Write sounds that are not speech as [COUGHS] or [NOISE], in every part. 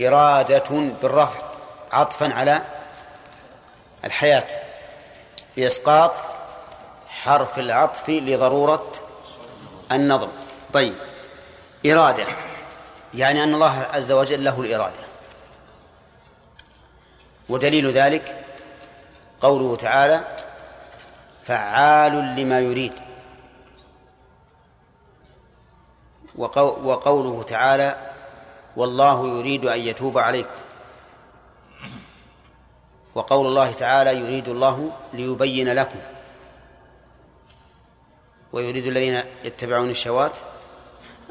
إرادة بالرفع عطفا على الحياة. بإسقاط حرف العطف لضرورة النظم. طيب إرادة. يعني أن الله عز وجل له الإرادة. ودليل ذلك قوله تعالى فعال لما يريد. وقوله تعالى والله يريد أن يتوب عليكم وقول الله تعالى يريد الله ليبين لكم. ويريد الذين يتبعون الشهوات.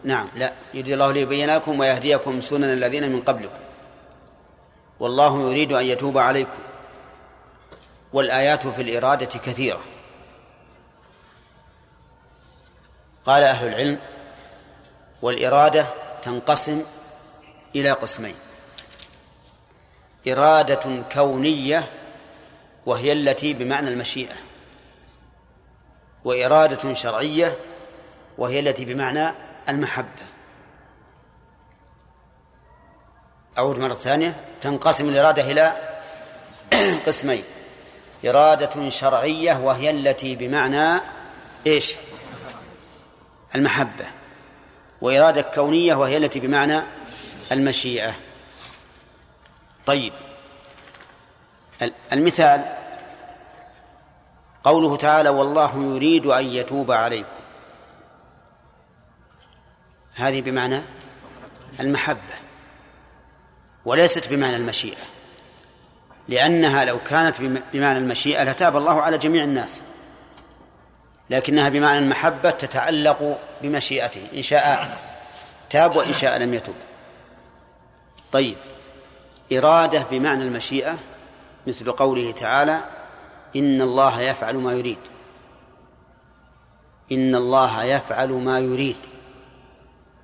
نعم لا يريد الله ليبين لكم ويهديكم سنن الذين من قبلكم. والله يريد أن يتوب عليكم. والآيات في الإرادة كثيرة. قال أهل العلم والإرادة تنقسم إلى قسمين. إرادة كونية وهي التي بمعنى المشيئة. وإرادة شرعية وهي التي بمعنى المحبة. أعود مرة ثانية. تنقسم الإرادة إلى [COUGHS] قسمين. إرادة شرعية وهي التي بمعنى إيش؟ المحبة. وإرادة كونية وهي التي بمعنى المشيئة. طيب. المثال قوله تعالى والله يريد أن يتوب عليكم. هذه بمعنى المحبة وليست بمعنى المشيئة. لأنها لو كانت بمعنى المشيئة لتاب الله على جميع الناس. لكنها بمعنى المحبة تتعلق بمشيئته. إن شاء تاب وإن شاء لم يتب طيب إرادة بمعنى المشيئة مثل قوله تعالى إن الله يفعل ما يريد. إن الله يفعل ما يريد.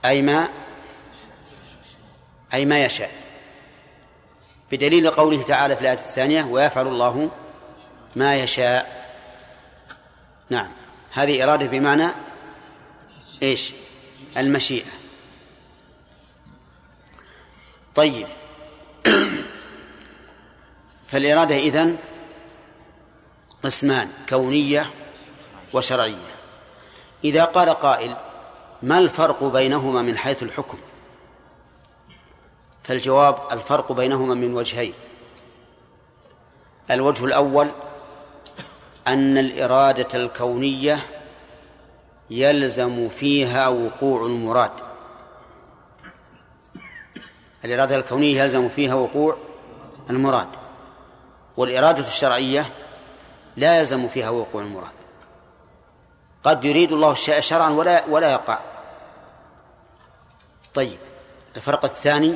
أي ما؟ أي ما يشاء. بدليل قوله تعالى في الآية الثانية ويفعل الله ما يشاء. نعم هذه إرادة بمعنى إيش؟ المشيئة. طيب. فالإرادة إذن قسمان كونية وشرعية. إذا قال قائل ما الفرق بينهما من حيث الحكم؟ فالجواب الفرق بينهما من وجهين. الوجه الأول أن الإرادة الكونية يلزم فيها وقوع المراد. الإرادة الكونية يلزم فيها وقوع المراد والإرادة الشرعية لا يلزم فيها وقوع المراد. قد يريد الله الشيء شرعا ولا ولا يقع. طيب الفرق الثاني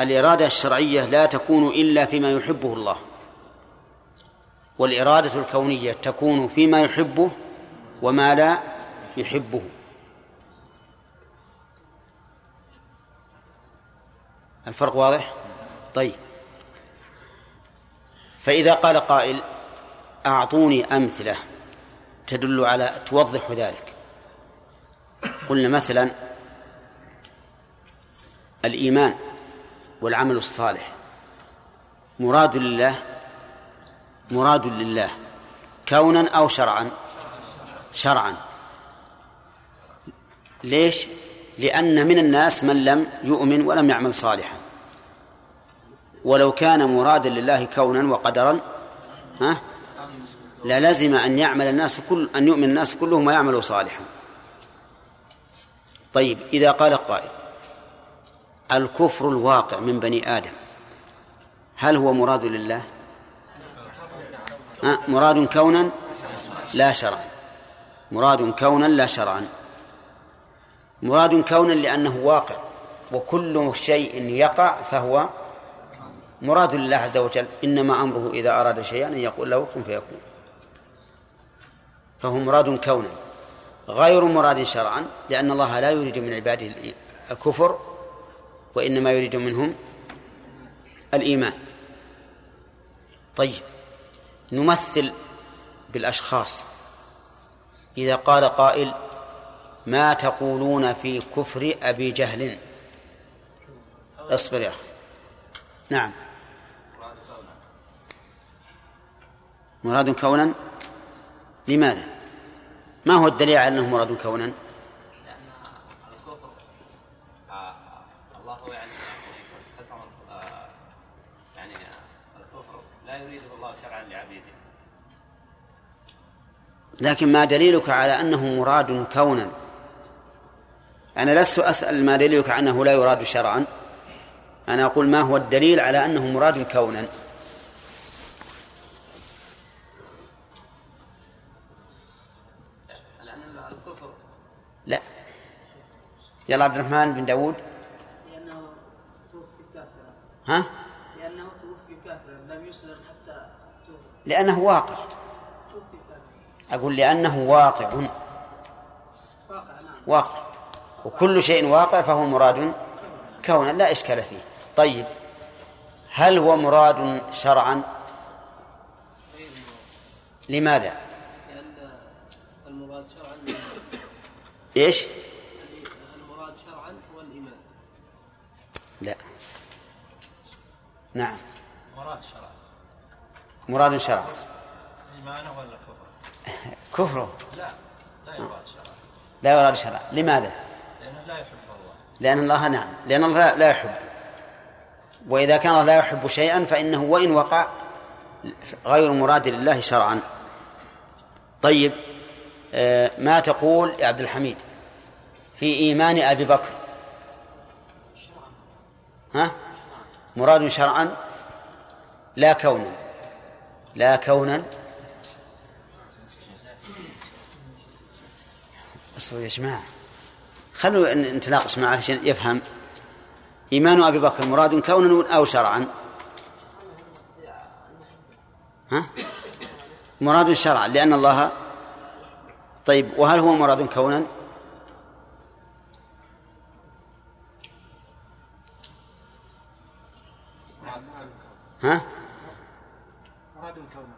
الإرادة الشرعية لا تكون إلا فيما يحبه الله. والإرادة الكونية تكون فيما يحبه وما لا يحبه. الفرق واضح؟ طيب. فإذا قال قائل أعطوني أمثلة تدل على توضح ذلك. قلنا مثلا الإيمان والعمل الصالح. مراد لله مراد لله كونا أو شرعا؟ شرعا. ليش؟ لأن من الناس من لم يؤمن ولم يعمل صالحا. ولو كان مرادا لله كونا وقدرا ها للزم أن يعمل الناس كل أن يؤمن الناس كلهم ويعملوا صالحا. طيب إذا قال قائل الكفر الواقع من بني آدم هل هو مراد لله؟ ها مراد كونا لا شرعا. مراد كونا لا شرعا. مراد كونا لأنه واقع وكل شيء يقع فهو مراد لله عز وجل. إنما أمره إذا أراد شيئا أن يقول له كن فيكون. فهو مراد كونا غير مراد شرعا لأن الله لا يريد من عباده الكفر وإنما يريد منهم الإيمان. طيب نمثل بالأشخاص. إذا قال قائل ما تقولون في كفر أبي جهل؟ اصبر يا أخي. نعم. مراد كونا؟ لماذا؟ ما هو الدليل على أنه مراد كونا؟ لكن ما دليلك على أنه مراد كونا؟ أنا لست أسأل ما دليلك أنه لا يراد شرعا. أنا أقول ما هو الدليل على أنه مراد كونا. لا. يلا عبد الرحمن بن داود. لأنه توفي كافرا ها؟ لأنه توفي كافرا لم يسلم حتى توفي لأنه واقع. توفي كافرا أقول لأنه واقع. واقع نعم. واقع. وكل شيء واقع فهو مراد كونا لا إشكال فيه. طيب هل هو مراد شرعا؟ لماذا؟ المراد شرعا إيش؟ المراد شرعا هو الإيمان لا. نعم. مراد شرع مراد شرعا. إيمانه ولا كفر؟ كفره. لا لا يراد شرع لا يراد شرعا. لماذا؟ لا الله. لأن الله نعم. لأن الله لا يحب. وإذا كان الله لا يحب شيئا فإنه وإن وقع غير مراد لله شرعا. طيب آه، ما تقول يا عبد الحميد في إيمان أبي بكر؟ ها؟ مراد شرعا؟ لا كونا. لا كونا. اصبروا يا جماعة. خلوا نتناقش معه عشان يفهم. إيمان أبي بكر مراد كونا أو شرعا. ها؟ مراد شرعا لأن الله طيب وهل هو مراد كونا؟ ها؟ مراد كونه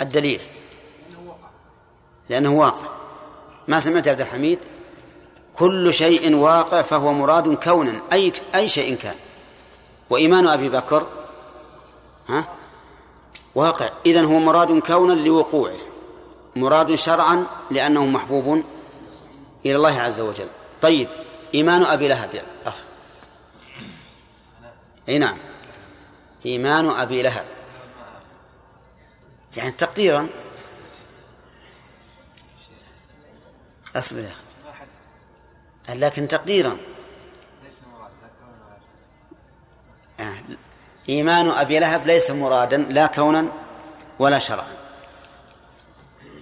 الدليل لأنه واقع. ما سمعت عبد الحميد؟ كل شيء واقع فهو مراد كونا أي أي شيء كان. وإيمان أبي بكر ها؟ واقع. إذن هو مراد كونا لوقوعه. مراد شرعا لأنه محبوب إلى الله عز وجل. طيب إيمان أبي لهب يا أخ. أي نعم. إيمان أبي لهب. يعني تقديرا. أصبر يا لكن تقديرا آه. إيمان أبي لهب ليس مرادا لا كونا ولا شرعا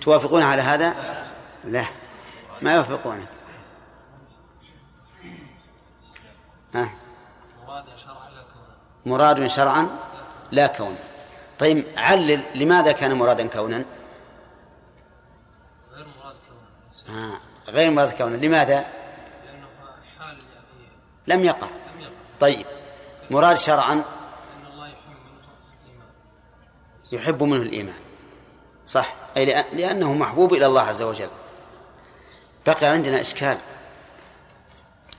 توافقون على هذا؟ لا ما يوافقون ها مراد شرعا لا كونا مراد شرعا لا كونا طيب علل لماذا كان مرادا كونا؟ غير مراد كونا آه. غير مراد كونا لماذا؟ لم يقع. طيب مراد شرعا يحب منه الإيمان. صح. أي لأ- لأنه محبوب إلى الله عز وجل. بقي عندنا إشكال.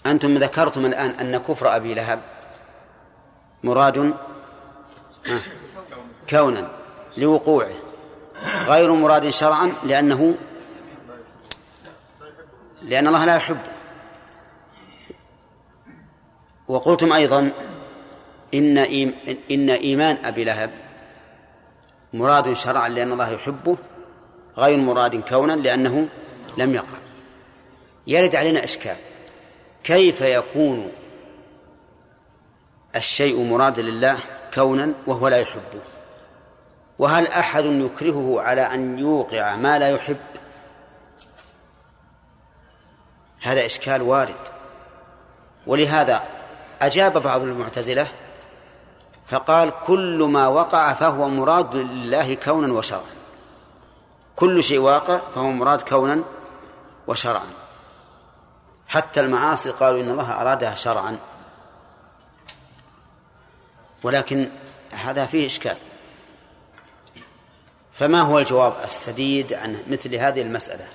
أنتم ذكرتم الآن أن كفر أبي لهب مراد كونا لوقوعه. غير مراد شرعا لأنه لأن الله لا يحبه. وقلتم أيضا إن إن إيمان أبي لهب مراد شرعا لأن الله يحبه غير مراد كونا لأنه لم يقع يرد علينا إشكال. كيف يكون الشيء مرادا لله كونا وهو لا يحبه؟ وهل أحد يكرهه على أن يوقع ما لا يحب؟ هذا إشكال وارد. ولهذا أجاب بعض المعتزلة فقال كل ما وقع فهو مراد لله كونا وشرعا. كل شيء واقع فهو مراد كونا وشرعا. حتى المعاصي قالوا إن الله أرادها شرعا. ولكن هذا فيه إشكال. فما هو الجواب السديد عن مثل هذه المسألة؟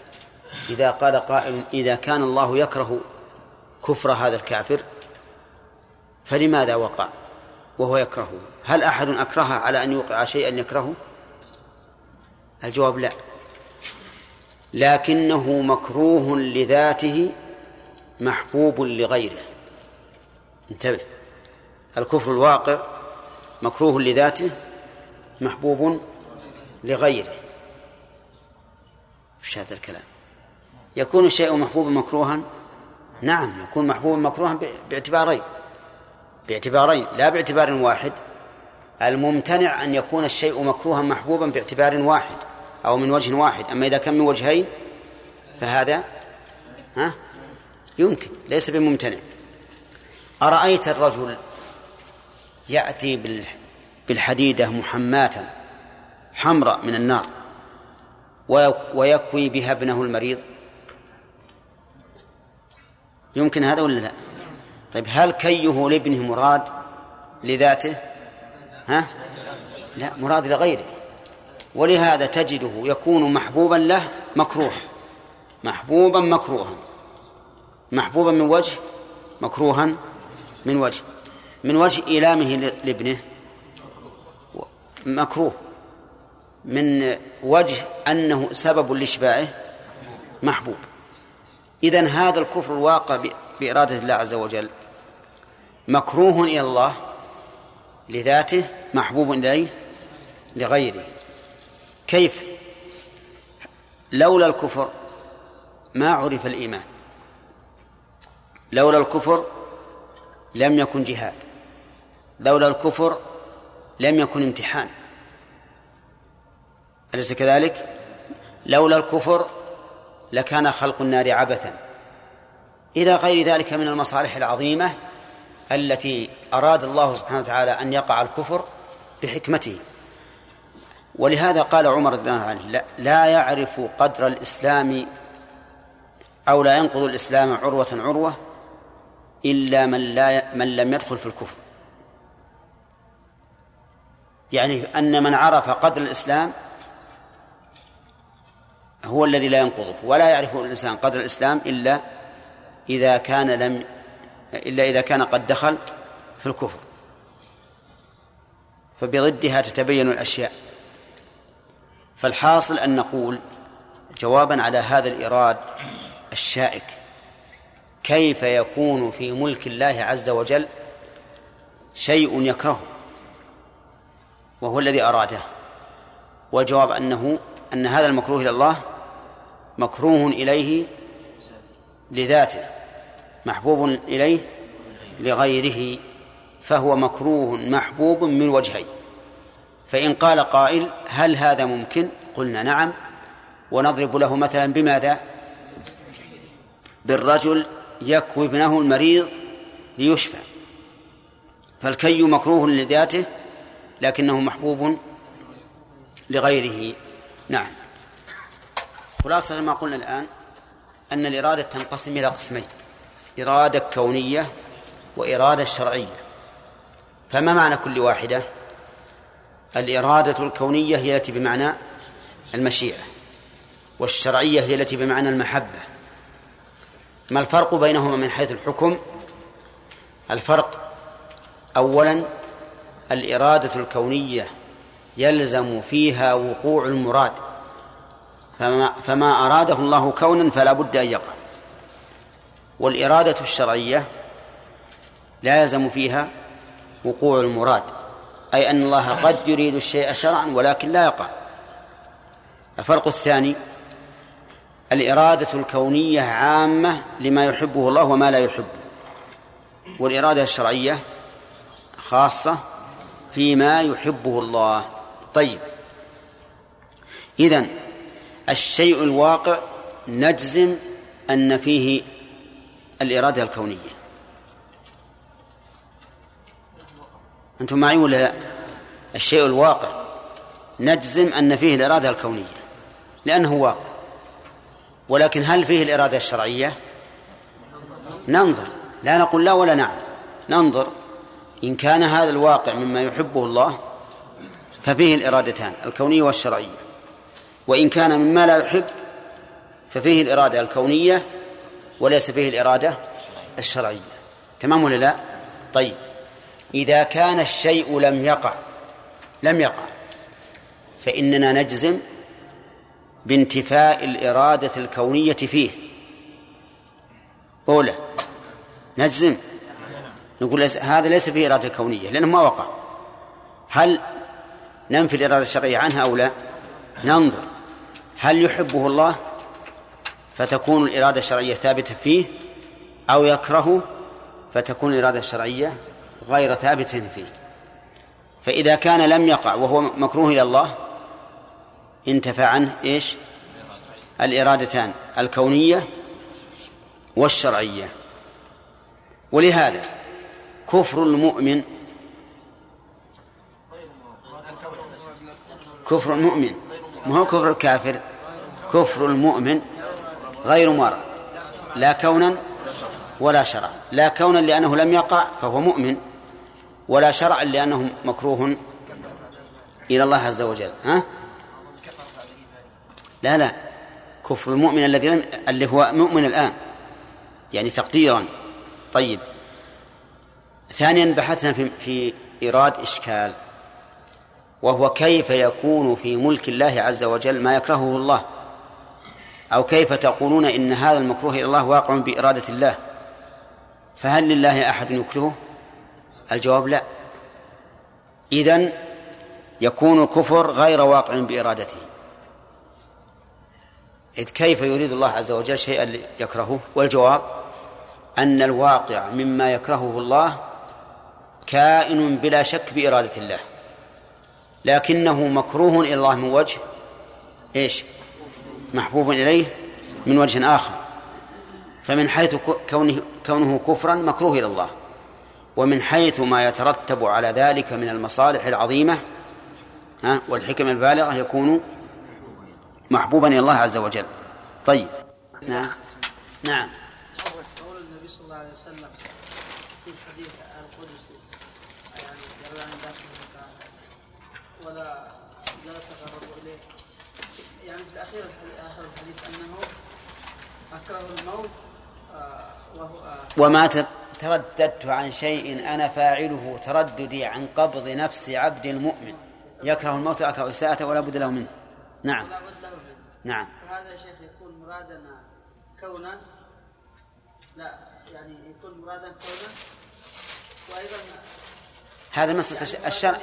إذا قال قائل إذا كان الله يكره كفر هذا الكافر فلماذا وقع؟ وهو يكرهه هل أحد أكره على أن يوقع شيئا يكرهه؟ الجواب لا. لكنه مكروه لذاته محبوب لغيره. انتبه. الكفر الواقع مكروه لذاته محبوب لغيره. وش هذا الكلام؟ يكون الشيء محبوبا مكروها؟ نعم يكون محبوبا مكروها باعتبارين. باعتبارين لا باعتبار واحد. الممتنع أن يكون الشيء مكروها محبوبا باعتبار واحد أو من وجه واحد. أما إذا كان من وجهين فهذا ها؟ يمكن ليس بممتنع. أرأيت الرجل يأتي بالحديدة محماة حمراء من النار ويكوي بها ابنه المريض؟ يمكن هذا ولا لا؟ طيب هل كيه لابنه مراد لذاته؟ ها؟ لا مراد لغيره. ولهذا تجده يكون محبوبا له مكروه محبوبا مكروها. محبوبا من وجه مكروها من وجه. من وجه إيلامه لابنه مكروه. من وجه أنه سبب لإشباعه محبوب. إذن هذا الكفر الواقع بإرادة الله عز وجل. مكروه إلى الله لذاته محبوب إليه لغيره. كيف؟ لولا الكفر ما عرف الإيمان. لولا الكفر لم يكن جهاد. لولا الكفر لم يكن امتحان. أليس كذلك؟ لولا الكفر لكان خلق النار عبثا. إلى غير ذلك من المصالح العظيمة التي أراد الله سبحانه وتعالى أن يقع الكفر بحكمته. ولهذا قال عمر رضي الله عنه لا, لا يعرف قدر الإسلام أو لا ينقض الإسلام عروة عروة إلا من لا من لم يدخل في الكفر. يعني أن من عرف قدر الإسلام هو الذي لا ينقضه ولا يعرف الإنسان قدر الإسلام إلا إذا كان لم إلا إذا كان قد دخل في الكفر. فبضدها تتبين الأشياء. فالحاصل أن نقول جوابا على هذا الإراد الشائك. كيف يكون في ملك الله عز وجل شيء يكرهه؟ وهو الذي أراده. والجواب أنه أن هذا المكروه إلى الله مكروه إليه لذاته. محبوب إليه لغيره فهو مكروه محبوب من وجهين فإن قال قائل هل هذا ممكن؟ قلنا نعم. ونضرب له مثلا بماذا؟ بالرجل يكوي ابنه المريض ليشفى. فالكي مكروه لذاته لكنه محبوب لغيره. نعم. خلاصة ما قلنا الآن أن الإرادة تنقسم إلى قسمين. إرادة كونية وإرادة شرعية. فما معنى كل واحدة؟ الإرادة الكونية هي التي بمعنى المشيئة والشرعية هي التي بمعنى المحبة. ما الفرق بينهما من حيث الحكم؟ الفرق أولا الإرادة الكونية يلزم فيها وقوع المراد فما, فما أراده الله كونا فلا بد أن يقع. والإرادة الشرعية لا يلزم فيها وقوع المراد أي أن الله قد يريد الشيء شرعا ولكن لا يقع. الفرق الثاني الإرادة الكونية عامة لما يحبه الله وما لا يحبه. والإرادة الشرعية خاصة فيما يحبه الله. طيب. إذن الشيء الواقع نجزم أن فيه الإرادة الكونية. أنتم معي ولا لا؟ الشيء الواقع. نجزم أن فيه الإرادة الكونية لأنه واقع. ولكن هل فيه الإرادة الشرعية؟ ننظر. لا نقول لا ولا نعم ننظر. إن كان هذا الواقع مما يحبه الله ففيه الإرادتان الكونية والشرعية. وإن كان مما لا يحب ففيه الإرادة الكونية وليس فيه الإرادة الشرعية. تمام ولا لا؟ طيب. إذا كان الشيء لم يقع لم يقع فإننا نجزم بانتفاء الإرادة الكونية فيه. أولى. نجزم. نقول هذا ليس فيه إرادة كونية لأنه ما وقع. هل ننفي الإرادة الشرعية عنها أو لا؟ ننظر. هل يحبه الله؟ فتكون الإرادة الشرعية ثابتة فيه أو يكرهه فتكون الإرادة الشرعية غير ثابتة فيه. فإذا كان لم يقع وهو مكروه إلى الله انتفى عنه إيش؟ الإرادتان الكونية والشرعية. ولهذا كفر المؤمن كفر المؤمن ما هو كفر الكافر؟ كفر المؤمن غير مرة لا كونا ولا شرعا لا كونا لأنه لم يقع فهو مؤمن ولا شرعا لأنه مكروه إلى الله عز وجل ها؟ لا لا كفر المؤمن الذي اللي هو مؤمن الآن يعني تقديرا. طيب. ثانيا بحثنا في في إيراد إشكال وهو كيف يكون في ملك الله عز وجل ما يكرهه الله؟ أو كيف تقولون إن هذا المكروه إلى الله واقع بإرادة الله؟ فهل لله أحد يكرهه؟ الجواب لا. إذن يكون الكفر غير واقع بإرادته. إذ كيف يريد الله عز وجل شيئا يكرهه والجواب أن الواقع مما يكرهه الله كائن بلا شك بإرادة الله. لكنه مكروه إلى الله من وجه إيش؟ محبوب إليه من وجه آخر. فمن حيث كونه, كونه كفرا مكروه إلى الله. ومن حيث ما يترتب على ذلك من المصالح العظيمة والحكم البالغة يكون محبوبا إلى الله عز وجل. طيب. نعم. نعم. النبي صلى الله عليه وسلم في يعني ولا لا تقرب إليه؟ يعني في الأخير آخر الحديث أنه أكره الموت آه، آه، وما ترددت عن شيء أنا فاعله ترددي عن قبض نفس عبد المؤمن. يكره الموت أكره الساعة ولا بد له منه. نعم. لا بد له منه. نعم. فهذا يا شيخ يكون مرادنا كونا. لا يعني يكون مرادا كونا. وأيضا هذا مسألة يعني الشرع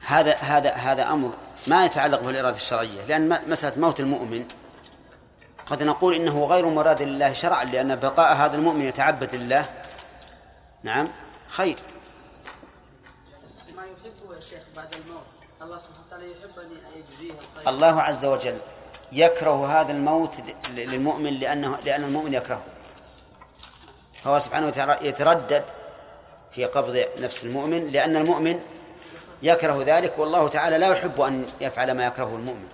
هذا هذا هذا أمر ما يتعلق بالإرادة الشرعية لأن مسألة موت المؤمن قد نقول إنه غير مراد لله شرعا لأن بقاء هذا المؤمن يتعبد لله نعم؟ خير. ما يحبه يا شيخ بعد الموت. الله سبحانه وتعالى يحب أن يجزيه الخير. الله عز وجل يكره هذا الموت للمؤمن لأنه لأن المؤمن يكرهه. فهو سبحانه وتعالى يتردد في قبض نفس المؤمن لأن المؤمن يكره ذلك والله تعالى لا يحب أن يفعل ما يكرهه المؤمن.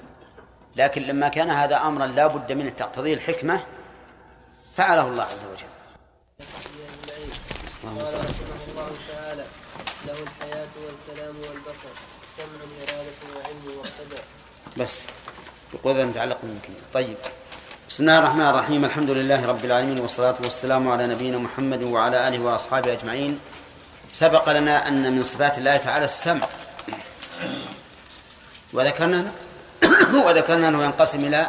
لكن لما كان هذا أمرا لا بد منه تقتضيه الحكمة فعله الله عز وجل. اللهم صل وسلم. الله تعالى له الحياة والكلام والبصر. سمع إرادة وعلم واقتداء بس. بقدر متعلق يمكن طيب. بسم الله الرحمن الرحيم. الحمد لله رب العالمين والصلاة والسلام على نبينا محمد وعلى آله وأصحابه أجمعين. سبق لنا أن من صفات الله تعالى السمع. وذكرنا [COUGHS] وذكرنا أنه ينقسم إلى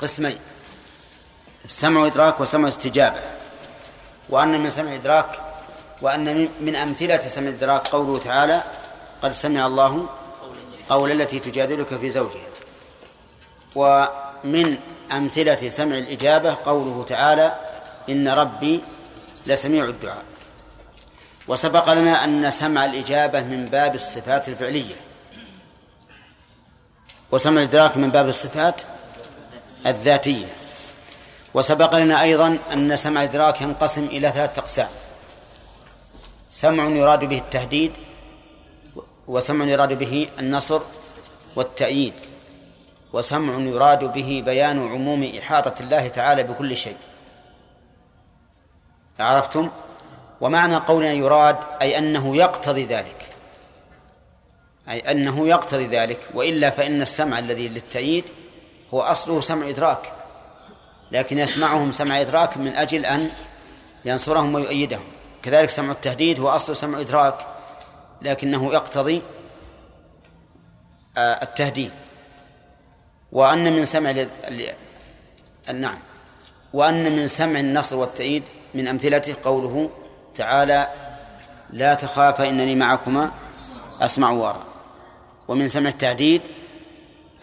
قسمين السمع إدراك وسمع استجابة. وأن من سمع إدراك وأن من- أمثلة سمع إدراك قوله تعالى قد سمع الله قول التي تجادلك في زوجها. ومن أمثلة سمع الإجابة قوله تعالى إن ربي لسميع الدعاء. وسبق لنا أن سمع الإجابة من باب الصفات الفعلية. وسمع الإدراك من باب الصفات الذاتية. وسبق لنا أيضا أن سمع الإدراك ينقسم إلى ثلاثة أقسام. سمع يراد به التهديد وسمع يراد به النصر والتأييد وسمع يراد به بيان عموم إحاطة الله تعالى بكل شيء. عرفتم؟ ومعنى قولنا يراد أي أنه يقتضي ذلك. أي أنه يقتضي ذلك وإلا فإن السمع الذي للتأييد هو أصله سمع إدراك. لكن يسمعهم سمع إدراك من أجل أن ينصرهم ويؤيدهم. كذلك سمع التهديد هو أصل سمع إدراك لكنه يقتضي آه، التهديد. وأن من سمع. نعم. وأن من سمع النصر والتأييد من أمثلته قوله تعالى لا تخافا إنني معكما أسمع وأرى. ومن سمع التهديد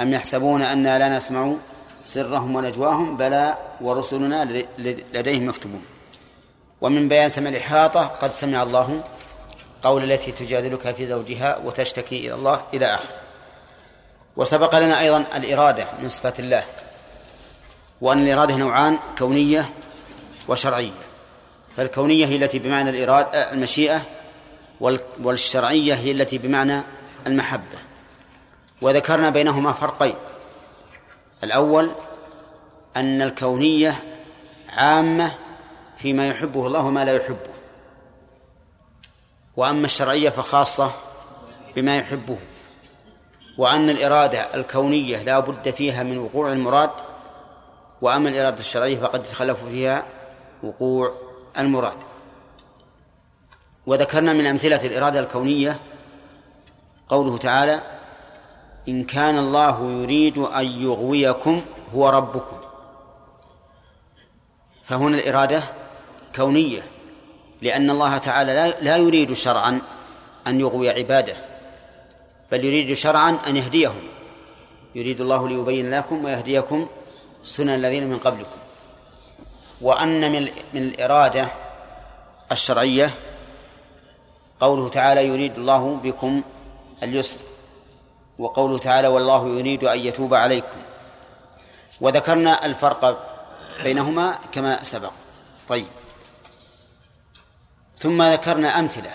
أم يحسبون أنا لا نسمع سرهم ونجواهم بلى ورسلنا لديهم يكتبون. ومن بيان سمع الإحاطة قد سمع الله قول التي تجادلك في زوجها وتشتكي إلى الله إلى آخر. وسبق لنا أيضا الإرادة من صفات الله وأن الإرادة نوعان كونية وشرعية. فالكونية هي التي بمعنى الإرادة المشيئة والشرعية هي التي بمعنى المحبة. وذكرنا بينهما فرقين. الأول أن الكونية عامة فيما يحبه الله وما لا يحبه. وأما الشرعية فخاصة بما يحبه. وأن الإرادة الكونية لا بد فيها من وقوع المراد وأما الإرادة الشرعية فقد يتخلف فيها وقوع المراد. وذكرنا من أمثلة الإرادة الكونية قوله تعالى إن كان الله يريد أن يغويكم هو ربكم. فهنا الإرادة كونية لأن الله تعالى لا يريد شرعا أن يغوي عباده بل يريد شرعا أن يهديهم. يريد الله ليبين لكم ويهديكم سنن الذين من قبلكم. وأن من من الإرادة الشرعية قوله تعالى يريد الله بكم اليسر وقوله تعالى والله يريد أن يتوب عليكم. وذكرنا الفرق بينهما كما سبق. طيب. ثم ذكرنا أمثلة.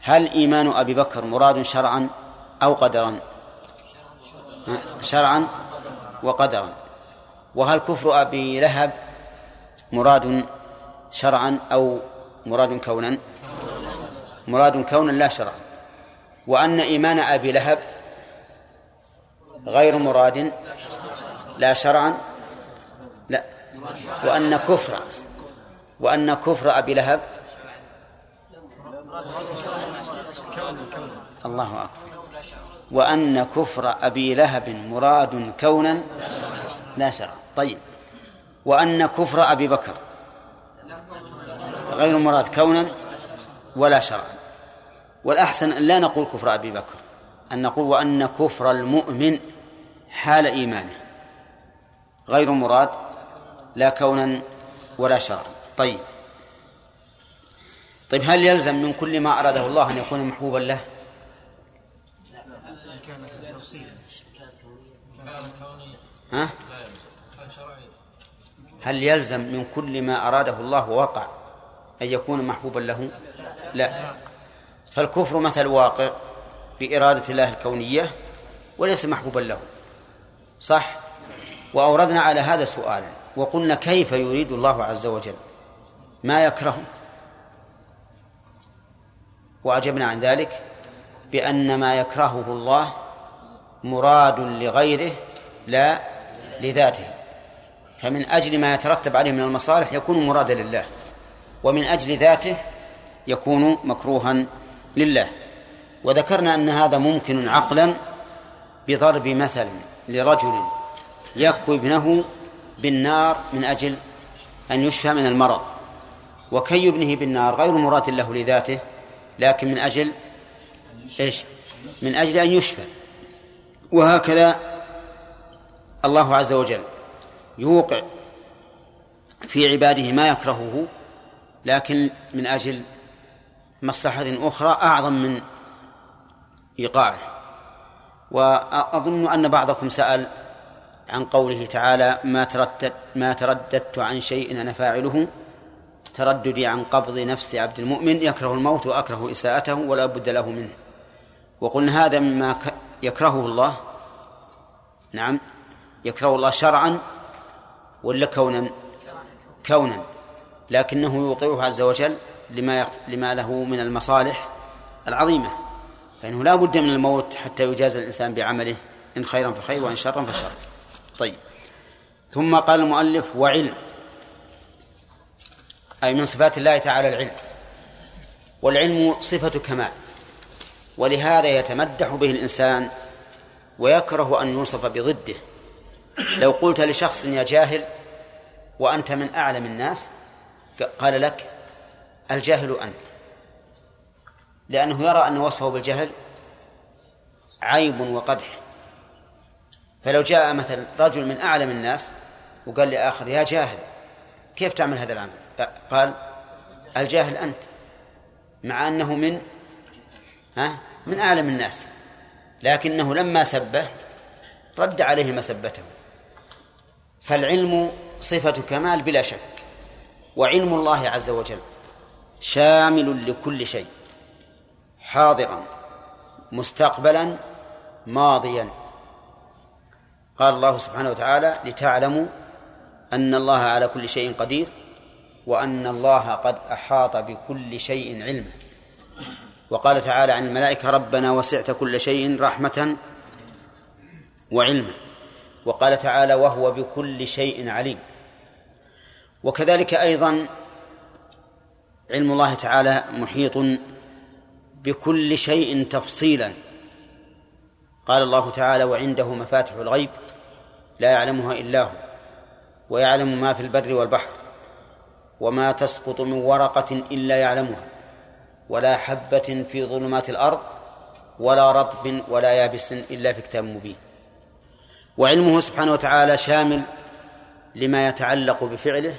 هل إيمان أبي بكر مراد شرعا أو قدرا؟ شرعا وقدرا. وهل كفر أبي لهب مراد شرعا أو مراد كونا؟ مراد كونا لا شرعا. وأن إيمان أبي لهب غير مراد لا شرعا لا. وأن كفر وأن كفر أبي لهب الله أكبر. وأن كفر أبي لهب مراد كونا لا شرعا. طيب. وأن كفر أبي بكر. غير مراد كونا ولا شرعا. والأحسن أن لا نقول كفر أبي بكر. أن نقول وأن كفر المؤمن حال إيمانه. غير مراد لا كونا ولا شرعا. طيب. طيب هل يلزم من كل ما أراده الله أن يكون محبوبا له؟ ها؟ هل يلزم من كل ما أراده الله ووقع أن يكون محبوبا له؟ لا. فالكفر مثل واقع بإرادة الله الكونية وليس محبوبا له. صح؟ وأوردنا على هذا سؤالا وقلنا كيف يريد الله عز وجل؟ ما يكره؟ وأجبنا عن ذلك بأن ما يكرهه الله مراد لغيره لا لذاته. فمن أجل ما يترتب عليه من المصالح يكون مرادا لله ومن أجل ذاته يكون مكروها لله. وذكرنا أن هذا ممكن عقلا بضرب مثل لرجل يكوي ابنه بالنار من أجل أن يشفى من المرض وكي ابنه بالنار غير مراد له لذاته لكن من أجل إيش؟ من أجل أن يشفى. وهكذا الله عز وجل يوقع في عباده ما يكرهه لكن من أجل مصلحة أخرى أعظم من إيقاعه. وأظن أن بعضكم سأل عن قوله تعالى ما ترددت ما ترددت عن شيء أنا فاعله. ترددي عن قبض نفس عبد المؤمن يكره الموت وأكره إساءته ولا بد له منه. وقلنا هذا مما يكرهه الله. نعم يكره الله شرعا ولا كونا؟ كونا. لكنه يوقعه عز وجل لما لما له من المصالح العظيمة. فإنه لا بد من الموت حتى يجازى الإنسان بعمله إن خيرا فخير وإن شرا فشر. طيب. ثم قال المؤلف وعلم. أي من صفات الله تعالى العلم. والعلم صفة كمال. ولهذا يتمدح به الإنسان ويكره أن يوصف بضده. لو قلت لشخص يا جاهل وأنت من أعلم الناس قال لك الجاهل أنت. لأنه يرى أن وصفه بالجهل عيب وقدح. فلو جاء مثلا رجل من أعلم الناس وقال لآخر يا جاهل كيف تعمل هذا العمل؟ قال الجاهل أنت مع أنه من ها من أعلم الناس. لكنه لما سبه رد عليه مسبته. فالعلم صفة كمال بلا شك وعلم الله عز وجل شامل لكل شيء حاضرا مستقبلا ماضيا. قال الله سبحانه وتعالى لتعلموا أن الله على كل شيء قدير وأن الله قد أحاط بكل شيء علما. وقال تعالى عن الملائكة ربنا وسعت كل شيء رحمة وعلما. وقال تعالى وهو بكل شيء عليم. وكذلك أيضا علم الله تعالى محيط بكل شيء تفصيلا. قال الله تعالى وعنده مفاتح الغيب لا يعلمها إلا هو ويعلم ما في البر والبحر وما تسقط من ورقة إلا يعلمها ولا حبة في ظلمات الأرض ولا رطب ولا يابس إلا في كتاب مبين. وعلمه سبحانه وتعالى شامل لما يتعلق بفعله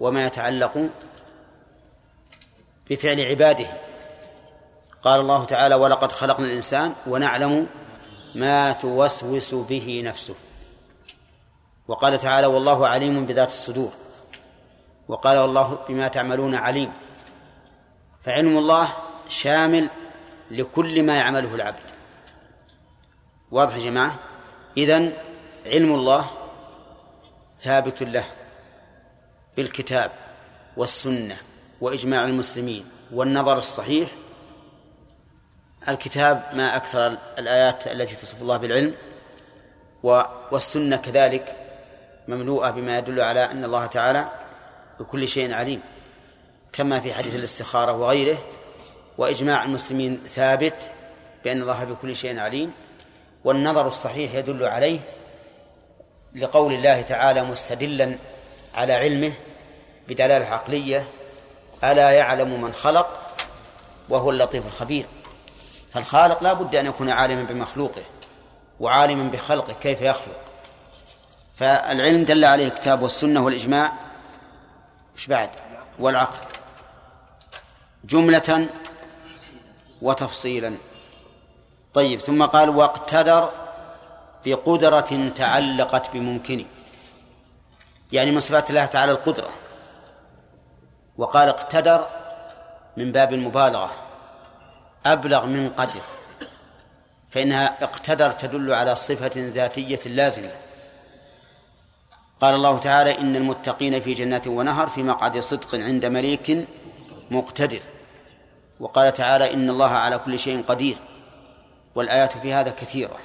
وما يتعلق بفعل عباده. قال الله تعالى ولقد خلقنا الإنسان ونعلم ما توسوس به نفسه وقال تعالى والله عليم بذات الصدور وقال الله بما تعملون عليم فعلم الله شامل لكل ما يعمله العبد. واضح يا جماعة؟ إذن علم الله ثابت له بالكتاب والسنة وإجماع المسلمين والنظر الصحيح. الكتاب ما أكثر الآيات التي تصف الله بالعلم والسنة كذلك مملوءة بما يدل على أن الله تعالى بكل شيء عليم كما في حديث الاستخارة وغيره. وإجماع المسلمين ثابت بأن الله بكل شيء عليم. والنظر الصحيح يدل عليه لقول الله تعالى مستدلا على علمه بدلالة عقلية ألا يعلم من خلق وهو اللطيف الخبير. فالخالق لا بد أن يكون عالما بمخلوقه وعالما بخلقه كيف يخلق؟ فالعلم دل عليه الكتاب والسنة والإجماع. مش بعد؟ والعقل. جملة وتفصيلا. طيب ثم قال واقتدر بقدرة تعلقت بممكن يعني من صفات الله تعالى القدرة. وقال اقتدر من باب المبالغة أبلغ من قدر. فإنها اقتدر تدل على صفة ذاتية لازمة. قال الله تعالى إن المتقين في جنات ونهر في مقعد صدق عند مليك مقتدر. وقال تعالى إن الله على كل شيء قدير. والآيات في هذا كثيرة.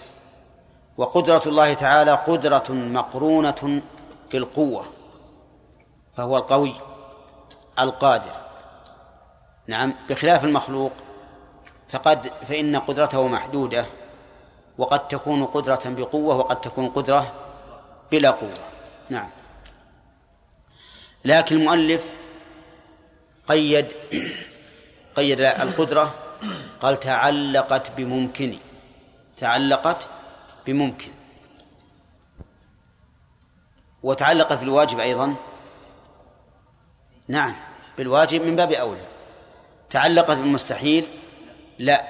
وقدرة الله تعالى قدرة مقرونة بالقوة فهو القوي القادر. نعم بخلاف المخلوق فقد فإن قدرته محدودة وقد تكون قدرة بقوة وقد تكون قدرة بلا قوة. نعم. لكن المؤلف قيد قيد القدرة قال تعلقت بممكن. تعلقت بممكن. وتعلقت بالواجب أيضا. نعم بالواجب من باب أولى. تعلقت بالمستحيل؟ لا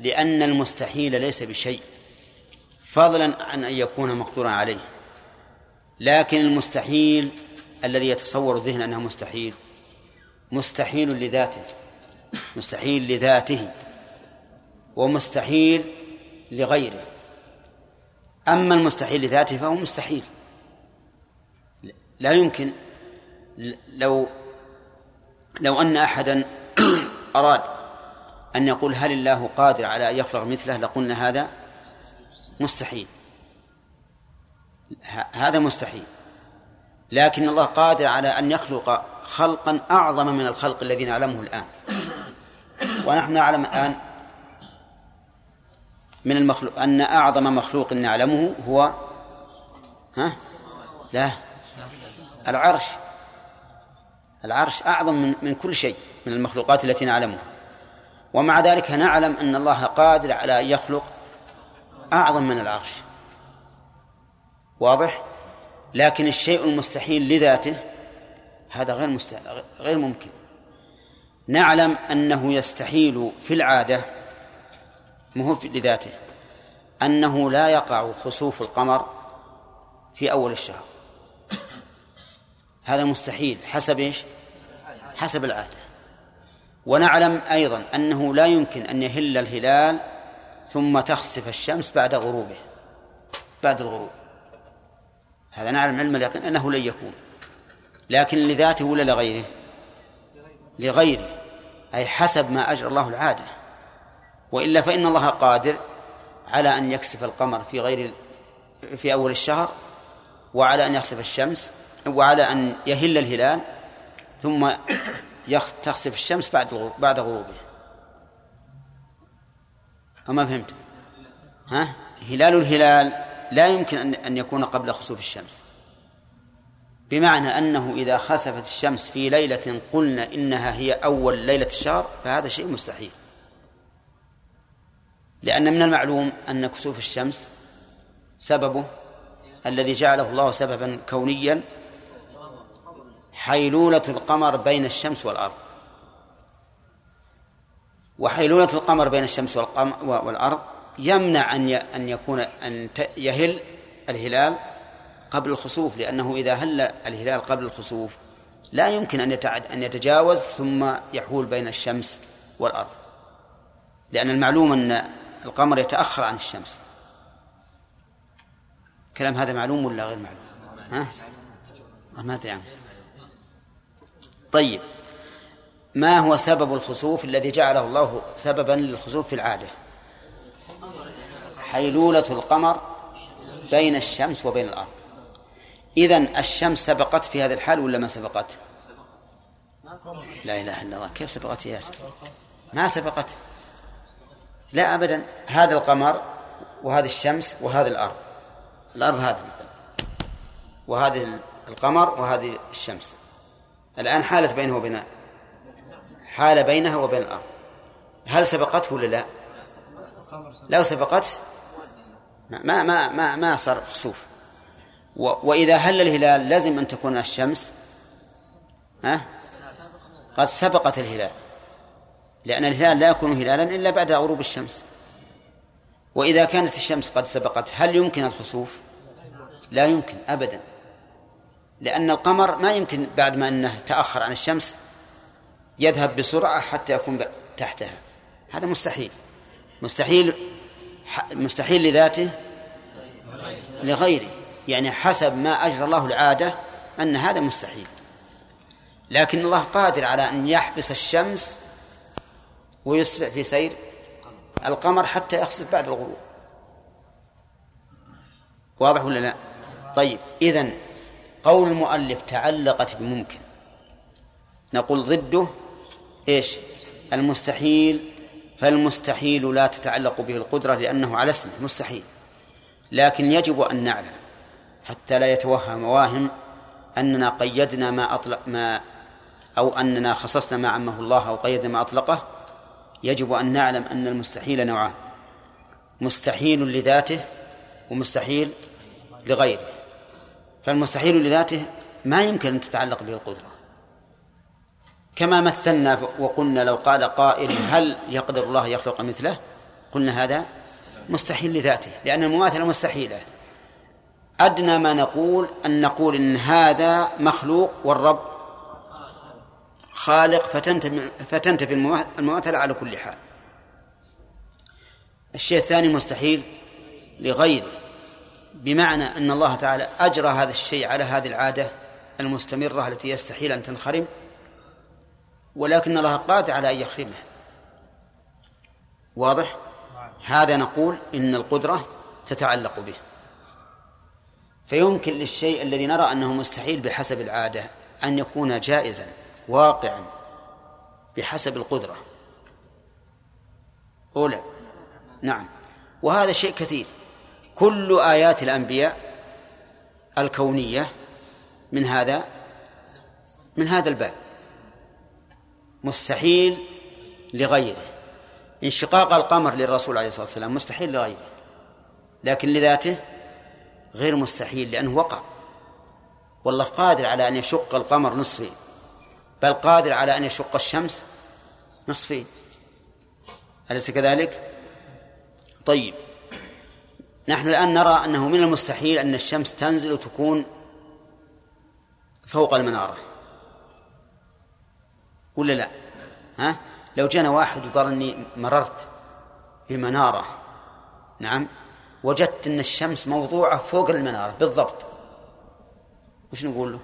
لأن المستحيل ليس بشيء. فضلا عن أن يكون مقدورا عليه. لكن المستحيل الذي يتصور الذهن أنه مستحيل مستحيل لذاته. مستحيل لذاته ومستحيل لغيره. أما المستحيل لذاته فهو مستحيل. لا يمكن لو لو أن أحدا [COUGHS] أراد أن يقول هل الله قادر على أن يخلق مثله لقلنا هذا؟ مستحيل. هذا مستحيل. لكن الله قادر على أن يخلق خلقا أعظم من الخلق الذي نعلمه الآن. ونحن نعلم الآن من المخلوق أن أعظم مخلوق نعلمه هو ها؟ لا. العرش. العرش أعظم من, من كل شيء من المخلوقات التي نعلمها. ومع ذلك نعلم أن الله قادر على أن يخلق أعظم من العرش. واضح؟ لكن الشيء المستحيل لذاته هذا غير مست... غير ممكن. نعلم أنه يستحيل في العادة مو لذاته أنه لا يقع خسوف القمر في أول الشهر. هذا مستحيل. حسب إيش؟ حسب العادة. ونعلم أيضا أنه لا يمكن أن يهل الهلال ثم تخسف الشمس بعد غروبه بعد الغروب. هذا نعلم علم اليقين أنه لن يكون. لكن لذاته ولا لغيره؟ لغيره أي حسب ما أجرى الله العادة. وإلا فإن الله قادر على أن يكسف القمر في غير في أول الشهر وعلى أن يخسف الشمس وعلى أن يهل الهلال ثم تخسف الشمس بعد بعد غروبه. أما فهمت؟ ها؟ هلال الهلال لا يمكن أن أن يكون قبل خسوف الشمس. بمعنى أنه إذا خسفت الشمس في ليلة قلنا إنها هي أول ليلة الشهر فهذا شيء مستحيل. لأن من المعلوم أن كسوف الشمس سببه الذي جعله الله سببا كونيا حيلولة القمر بين الشمس والأرض. وحيلولة القمر بين الشمس والأرض يمنع أن أن يكون أن يهل الهلال قبل الخسوف لأنه إذا هل الهلال قبل الخسوف لا يمكن أن يتعد أن يتجاوز ثم يحول بين الشمس والأرض. لأن المعلوم أن القمر يتأخر عن الشمس. كلام هذا معلوم ولا غير معلوم؟ ها؟ ما أدري عنه. طيب ما هو سبب الخسوف الذي جعله الله سببا للخسوف في العادة؟ حيلولة القمر بين الشمس وبين الأرض. إذن الشمس سبقت في هذا الحال ولا ما سبقت؟ لا إله إلا الله. كيف سبقت يا ياسر؟ ما سبقت. لا أبدا. هذا القمر وهذه الشمس وهذه الأرض. الأرض هذا مثلا. وهذه القمر وهذه الشمس. الآن حالت بينه وبين حال بينها وبين الأرض. هل سبقته ولا لا؟ لو سبقت ما ما ما ما صار خسوف وإذا هل الهلال لازم أن تكون الشمس؟ ها؟ قد سبقت الهلال. لأن الهلال لا يكون هلالا إلا بعد غروب الشمس. وإذا كانت الشمس قد سبقت هل يمكن الخسوف؟ لا يمكن أبدا. لأن القمر ما يمكن بعد ما أنه تأخر عن الشمس يذهب بسرعة حتى يكون تحتها. هذا مستحيل. مستحيل مستحيل لذاته لغيره. يعني حسب ما أجرى الله العادة أن هذا مستحيل. لكن الله قادر على أن يحبس الشمس ويسرع في سير القمر حتى يخسف بعد الغروب. واضح ولا لا؟ طيب إذن قول المؤلف تعلقت بممكن. نقول ضده إيش؟ المستحيل. فالمستحيل لا تتعلق به القدرة لأنه على اسمه مستحيل. لكن يجب أن نعلم حتى لا يتوهم واهم أننا قيدنا ما أطلق ما أو أننا خصصنا ما عمه الله أو قيدنا ما أطلقه يجب أن نعلم أن المستحيل نوعان مستحيل لذاته ومستحيل لغيره. فالمستحيل لذاته ما يمكن أن تتعلق به القدرة. كما مثلنا وقلنا لو قال قائل هل يقدر الله يخلق مثله قلنا هذا مستحيل لذاته لأن المماثلة مستحيلة. أدنى ما نقول أن نقول إن هذا مخلوق والرب خالق فتنتفي المماثلة على كل حال. الشيء الثاني مستحيل لغيره بمعنى أن الله تعالى أجرى هذا الشيء على هذه العادة المستمرة التي يستحيل أن تنخرم ولكن الله قادر على أن يخرمها. واضح؟ هذا نقول إن القدرة تتعلق به. فيمكن للشيء الذي نرى أنه مستحيل بحسب العادة أن يكون جائزا واقعا بحسب القدرة. أولى. نعم. وهذا شيء كثير. كل آيات الأنبياء الكونية من هذا من هذا الباب. مستحيل لغيره. انشقاق القمر للرسول عليه الصلاة والسلام مستحيل لغيره. لكن لذاته غير مستحيل لأنه وقع والله قادر على أن يشق القمر نصفين بل قادر على أن يشق الشمس نصفين أليس كذلك؟ طيب نحن الآن نرى أنه من المستحيل أن الشمس تنزل وتكون فوق المنارة ولا لا؟ ها؟ لو جانا واحد وقال إني مررت بمنارة نعم وجدت أن الشمس موضوعة فوق المنارة بالضبط. وش نقول له؟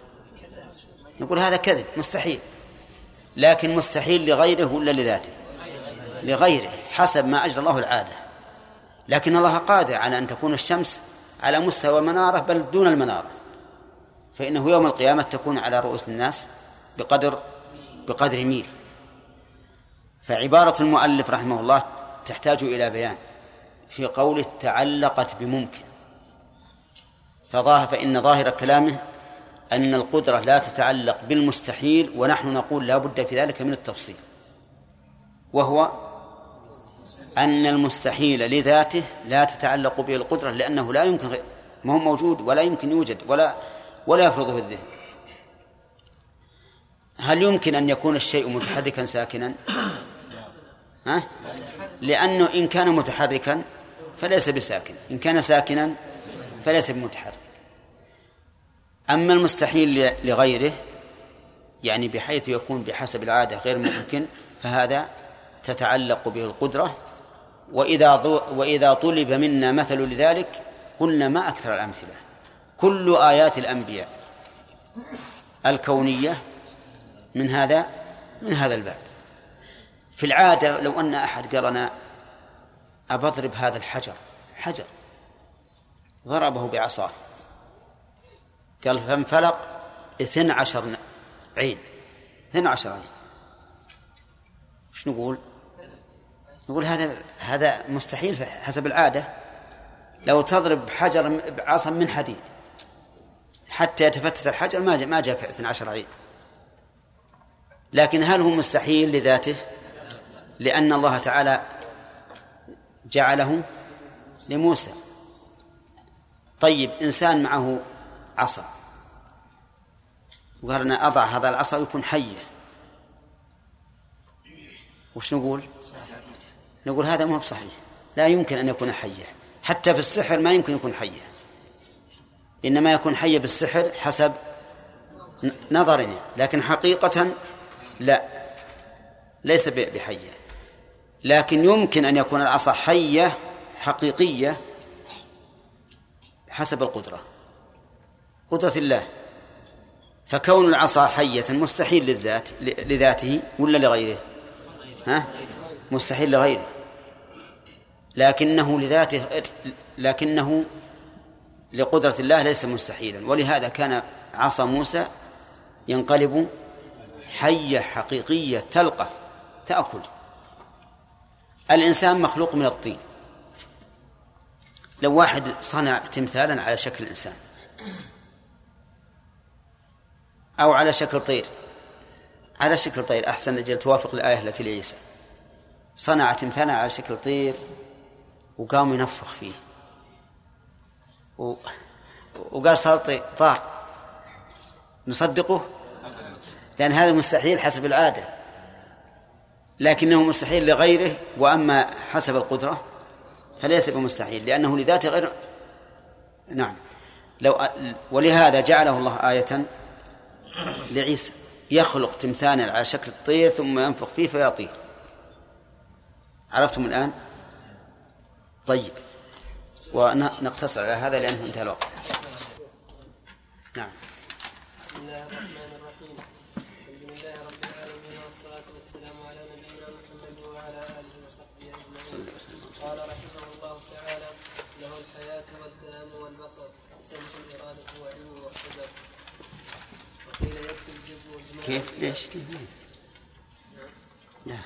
نقول هذا كذب مستحيل. لكن مستحيل لغيره ولا لذاته؟ لغيره حسب ما أجرى الله العادة. لكن الله قادر على أن تكون الشمس على مستوى المنارة بل دون المنارة. فإنه يوم القيامة تكون على رؤوس الناس بقدر بقدر ميل. فعبارة المؤلف رحمه الله تحتاج إلى بيان. في قوله تعلقت بممكن. فظاهر فإن ظاهر كلامه أن القدرة لا تتعلق بالمستحيل ونحن نقول لا بد في ذلك من التفصيل. وهو أن المستحيل لذاته لا تتعلق به القدرة لأنه لا يمكن ما هو موجود ولا يمكن يوجد ولا ولا يفرضه الذهن. هل يمكن أن يكون الشيء متحركا ساكنا؟ ها؟ لأنه إن كان متحركا فليس بساكن. إن كان ساكنا فليس بمتحرك أما المستحيل لغيره يعني بحيث يكون بحسب العادة غير ممكن فهذا تتعلق به القدرة. وإذا وإذا طلب منا مثل لذلك قلنا ما أكثر الأمثلة. كل آيات الأنبياء الكونية من هذا من هذا الباب. في العادة لو أن أحد قال أنا أبضرب هذا الحجر. حجر. ضربه بعصاه. قال فانفلق اثنى عشر عين. اثنى عشر عين. إيش نقول؟ نقول هذا هذا مستحيل حسب العادة. لو تضرب حجر بعصا من حديد. حتى يتفتت الحجر ما جاء ما جاء 12 عين. لكن هل هو مستحيل لذاته؟ لأن الله تعالى جعله لموسى. طيب إنسان معه عصا. وقال أنا أضع هذا العصا ويكون حية. وش نقول؟ نقول هذا ما هو بصحيح. لا يمكن أن يكون حية. حتى في السحر ما يمكن يكون حية. إنما يكون حية بالسحر حسب نظرنا. لكن حقيقة لا. ليس بحية. لكن يمكن أن يكون العصا حية حقيقية حسب القدرة قدرة الله. فكون العصا حية مستحيل للذات لذاته ولا لغيره؟ ها؟ مستحيل لغيره. لكنه لذاته لكنه لقدرة الله ليس مستحيلا. ولهذا كان عصا موسى ينقلب حية حقيقية تلقف تأكل. الإنسان مخلوق من الطين. لو واحد صنع تمثالا على شكل إنسان أو على شكل طير على شكل طير أحسن أجل توافق الآية التي لعيسى. صنع تمثالا على شكل طير وقام ينفخ فيه. و... وقال صار طار. نصدقه؟ لأن هذا مستحيل حسب العادة. لكنه مستحيل لغيره وأما حسب القدرة فليس بمستحيل لأنه لذاته غير نعم. لو ولهذا جعله الله آية لعيسى يخلق تمثالا على شكل الطير ثم ينفخ فيه فيطير. عرفتم الآن؟ طيب. ونقتصر على هذا لأنه انتهى الوقت. كيف؟ ليش؟ لا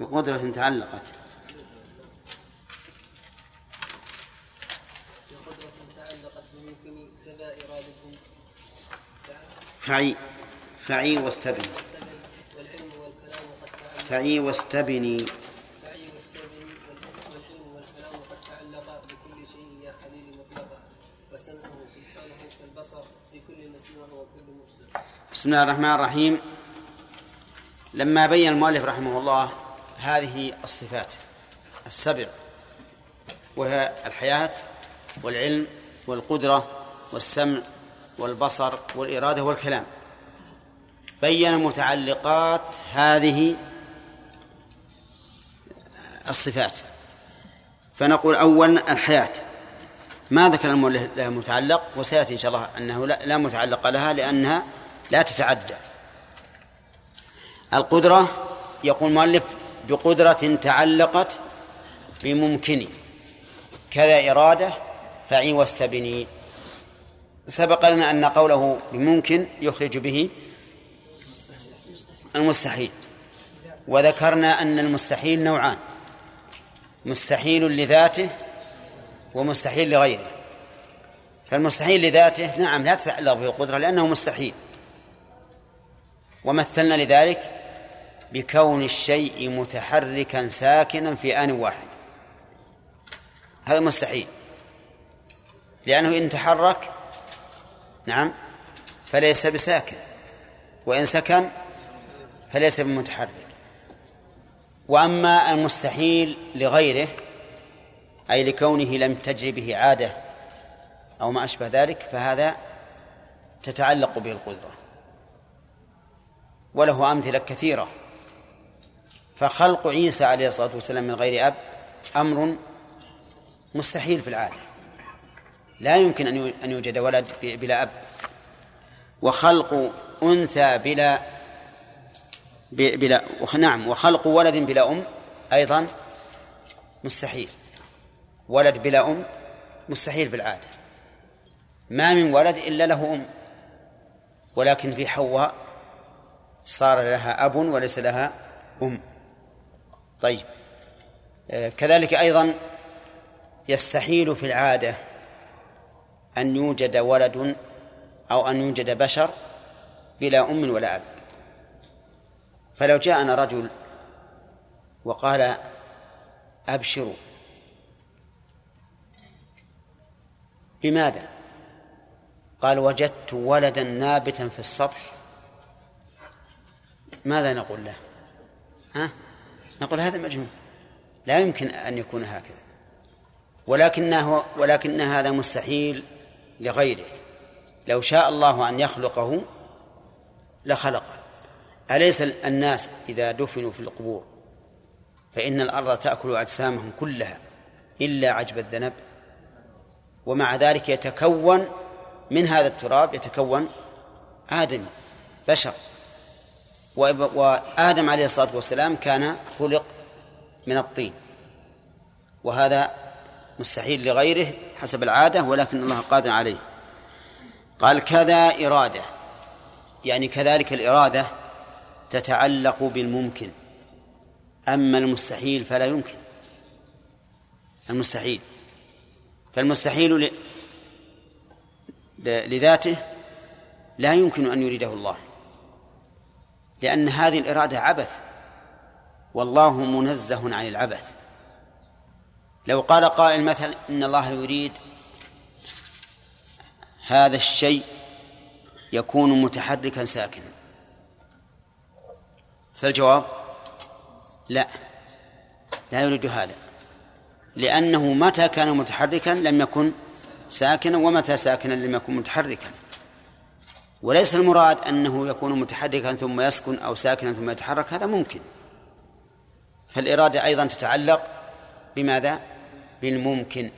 بقدرة تعلقت بممكن كذا إرادة فعي فعي واستبني فعي واستبني بسم الله الرحمن الرحيم. لما بين المؤلف رحمه الله هذه الصفات السبع وهي الحياة والعلم والقدرة والسمع والبصر والإرادة والكلام. بين متعلقات هذه الصفات. فنقول أولا الحياة. ما ذكر المؤلف لها متعلق؟ وسيأتي إن شاء الله أنه لا, متعلق لها لأنها لا تتعدى. القدرة يقول المؤلف بقدرة تعلقت بممكن. كذا إرادة فعي واستبني. سبق لنا أن قوله بممكن يخرج به المستحيل. وذكرنا أن المستحيل نوعان. مستحيل لذاته ومستحيل لغيره. فالمستحيل لذاته نعم لا تتعلق به القدرة لأنه مستحيل. ومثلنا لذلك بكون الشيء متحركا ساكنا في آن واحد. هذا مستحيل. لأنه إن تحرك نعم فليس بساكن. وإن سكن فليس بمتحرك. وأما المستحيل لغيره أي لكونه لم تجري به عادة أو ما أشبه ذلك فهذا تتعلق به القدرة وله أمثلة كثيرة. فخلق عيسى عليه الصلاة والسلام من غير أب أمر مستحيل في العادة. لا يمكن أن يوجد ولد بلا أب. وخلق أنثى بلا بلا نعم وخلق ولد بلا أم أيضا مستحيل. ولد بلا أم مستحيل في العادة. ما من ولد إلا له أم. ولكن في حواء صار لها أب وليس لها أم. طيب. آه، كذلك أيضا يستحيل في العادة أن يوجد ولد أو أن يوجد بشر بلا أم ولا أب. فلو جاءنا رجل وقال أبشروا بماذا؟ قال وجدت ولدا نابتا في السطح ماذا نقول له؟ ها؟ نقول هذا مجنون. لا يمكن أن يكون هكذا. ولكنه ولكن هذا مستحيل لغيره. لو شاء الله أن يخلقه لخلقه. أليس الناس إذا دفنوا في القبور؟ فإن الأرض تأكل أجسامهم كلها إلا عجب الذنب. ومع ذلك يتكون من هذا التراب يتكون آدم بشر. وآدم عليه الصلاة والسلام كان خلق من الطين. وهذا مستحيل لغيره حسب العادة ولكن الله قادر عليه. قال كذا إرادة. يعني كذلك الإرادة تتعلق بالممكن. أما المستحيل فلا يمكن. المستحيل. فالمستحيل. لذاته لا يمكن أن يريده الله. لأن هذه الإرادة عبث. والله منزه عن العبث. لو قال قائل مثلا إن الله يريد هذا الشيء يكون متحركا ساكنا. فالجواب لا لا يريد هذا. لأنه متى كان متحركا لم يكن ساكنا ومتى ساكنا لم يكن متحركا. وليس المراد أنه يكون متحركا ثم يسكن أو ساكنا ثم يتحرك هذا ممكن. فالإرادة أيضا تتعلق بماذا؟ بالممكن.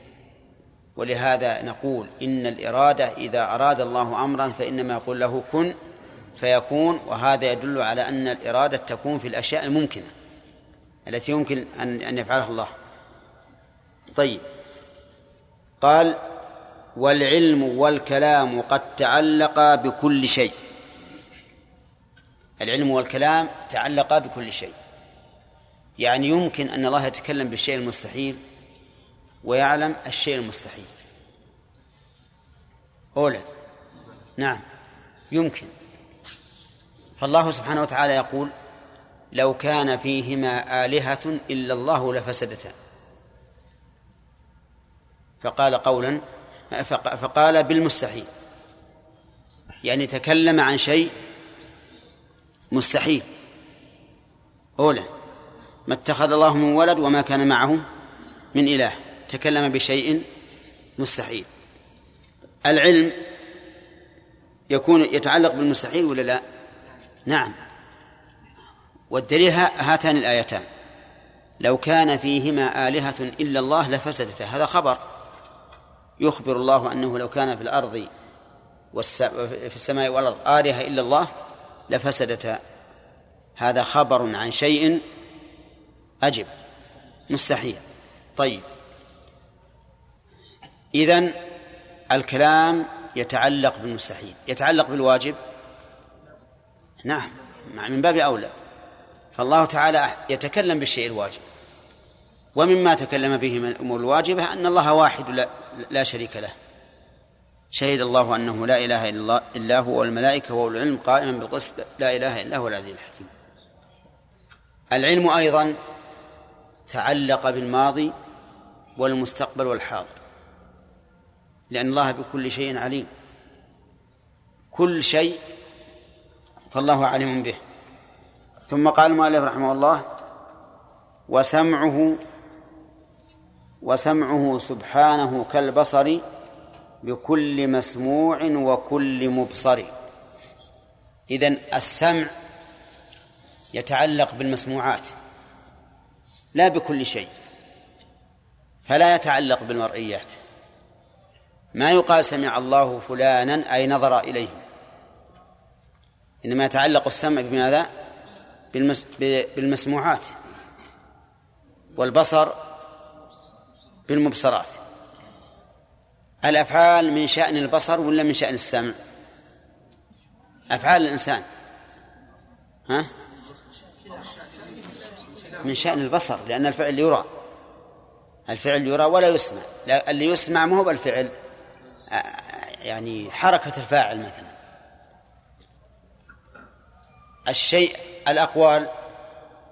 ولهذا نقول إن الإرادة إذا أراد الله أمرا فإنما يقول له كن فيكون وهذا يدل على أن الإرادة تكون في الأشياء الممكنة التي يمكن أن أن يفعلها الله. طيب. قال والعلم والكلام قد تعلقا بكل شيء. العلم والكلام تعلقا بكل شيء. يعني يمكن أن الله يتكلم بالشيء المستحيل ويعلم الشيء المستحيل. أولى نعم يمكن. فالله سبحانه وتعالى يقول لو كان فيهما آلهة إلا الله لفسدتا. فقال قولا فقال بالمستحيل. يعني تكلم عن شيء مستحيل. أولى ما اتخذ الله من ولد وما كان معه من إله. تكلم بشيء مستحيل. العلم يكون يتعلق بالمستحيل ولا لا؟ نعم. والدليل هاتان الآيتان. لو كان فيهما آلهة إلا الله لفسدتا. هذا خبر. يخبر الله أنه لو كان في الأرض في السماء والأرض آلهة إلا الله لفسدتا هذا خبر عن شيء أجب. مستحيل. طيب. إذن الكلام يتعلق بالمستحيل. يتعلق بالواجب؟ نعم. من باب أولى. فالله تعالى يتكلم بالشيء الواجب. ومما تكلم به من الأمور الواجبة أن الله واحد لا شريك له. شهد الله أنه لا إله إلا الله إلا هو والملائكة وأولو العلم قائما بالقسط لا إله إلا هو العزيز الحكيم. العلم أيضا تعلق بالماضي والمستقبل والحاضر لأن الله بكل شيء عليم. كل شيء فالله عليم به. ثم قال المؤلف رحمه الله وسمعه وسمعه سبحانه كالبصر بكل مسموع وكل مبصر. إذن السمع يتعلق بالمسموعات لا بكل شيء فلا يتعلق بالمرئيات. ما يقال سمع الله فلانا أي نظر إليه. إنما يتعلق السمع بماذا؟ بالمس... بالمسموعات. والبصر بالمبصرات. الأفعال من شأن البصر ولا من شأن السمع؟ أفعال الإنسان. ها؟ من شأن البصر لأن الفعل يرى. الفعل يرى ولا يسمع. اللي يسمع ما هو بالفعل يعني حركة الفاعل مثلا. الشيء الأقوال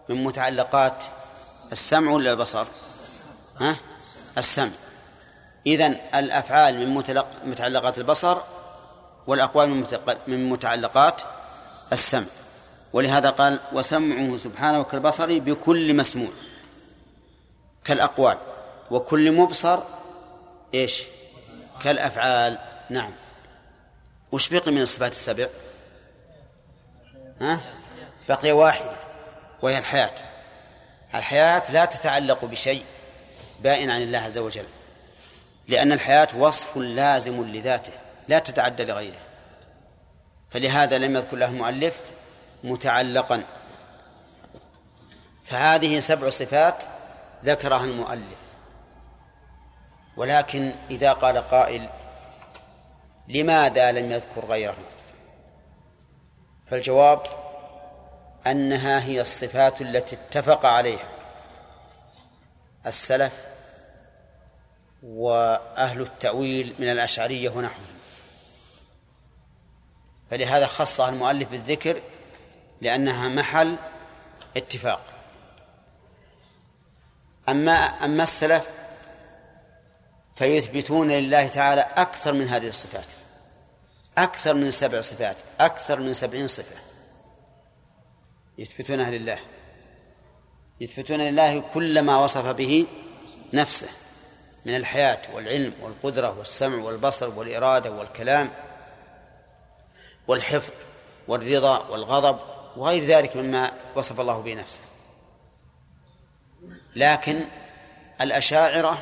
من متعلقات السمع ولا البصر؟ ها؟ السمع. إذن الأفعال من متعلقات البصر والأقوال من متعلقات السمع. ولهذا قال وسمعه سبحانه كالبصر بكل مسموع كالأقوال وكل مبصر إيش؟ كالأفعال. نعم. وش بقي من الصفات السبع؟ ها؟ بقي واحدة وهي الحياة. الحياة لا تتعلق بشيء. بائن عن الله عز وجل. لأن الحياة وصف لازم لذاته لا تتعدى لغيره. فلهذا لم يذكر له المؤلف متعلقا. فهذه سبع صفات ذكرها المؤلف. ولكن إذا قال قائل لماذا لم يذكر غيره؟ فالجواب أنها هي الصفات التي اتفق عليها. السلف وأهل التأويل من الأشعرية ونحوهم. فلهذا خصها المؤلف بالذكر لأنها محل اتفاق. أما أما السلف فيثبتون لله تعالى أكثر من هذه الصفات أكثر من سبع صفات أكثر من سبعين صفة يثبتونها لله. يثبتون لله كل ما وصف به نفسه من الحياة والعلم والقدرة والسمع والبصر والإرادة والكلام والحفظ والرضا والغضب وغير ذلك مما وصف الله به نفسه لكن الأشاعرة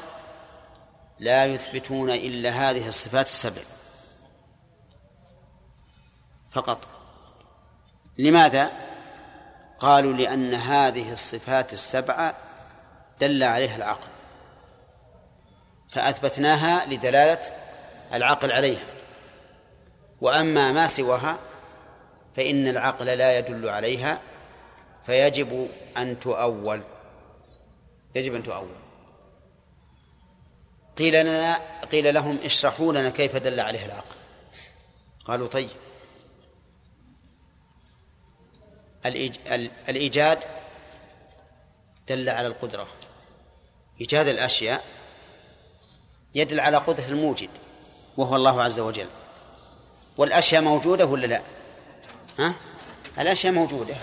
لا يثبتون إلا هذه الصفات السبع فقط لماذا؟ قالوا لأن هذه الصفات السبعة دل عليها العقل فأثبتناها لدلالة العقل عليها. وأما ما سواها فإن العقل لا يدل عليها فيجب أن تؤول يجب أن تؤول. قيل لنا قيل لهم اشرحوا لنا كيف دل عليها العقل. قالوا طيب الإيجاد دل على القدرة. إيجاد الأشياء يدل على قدرة الموجد وهو الله عز وجل. والأشياء موجودة ولا لا؟ ها؟ الأشياء موجودة.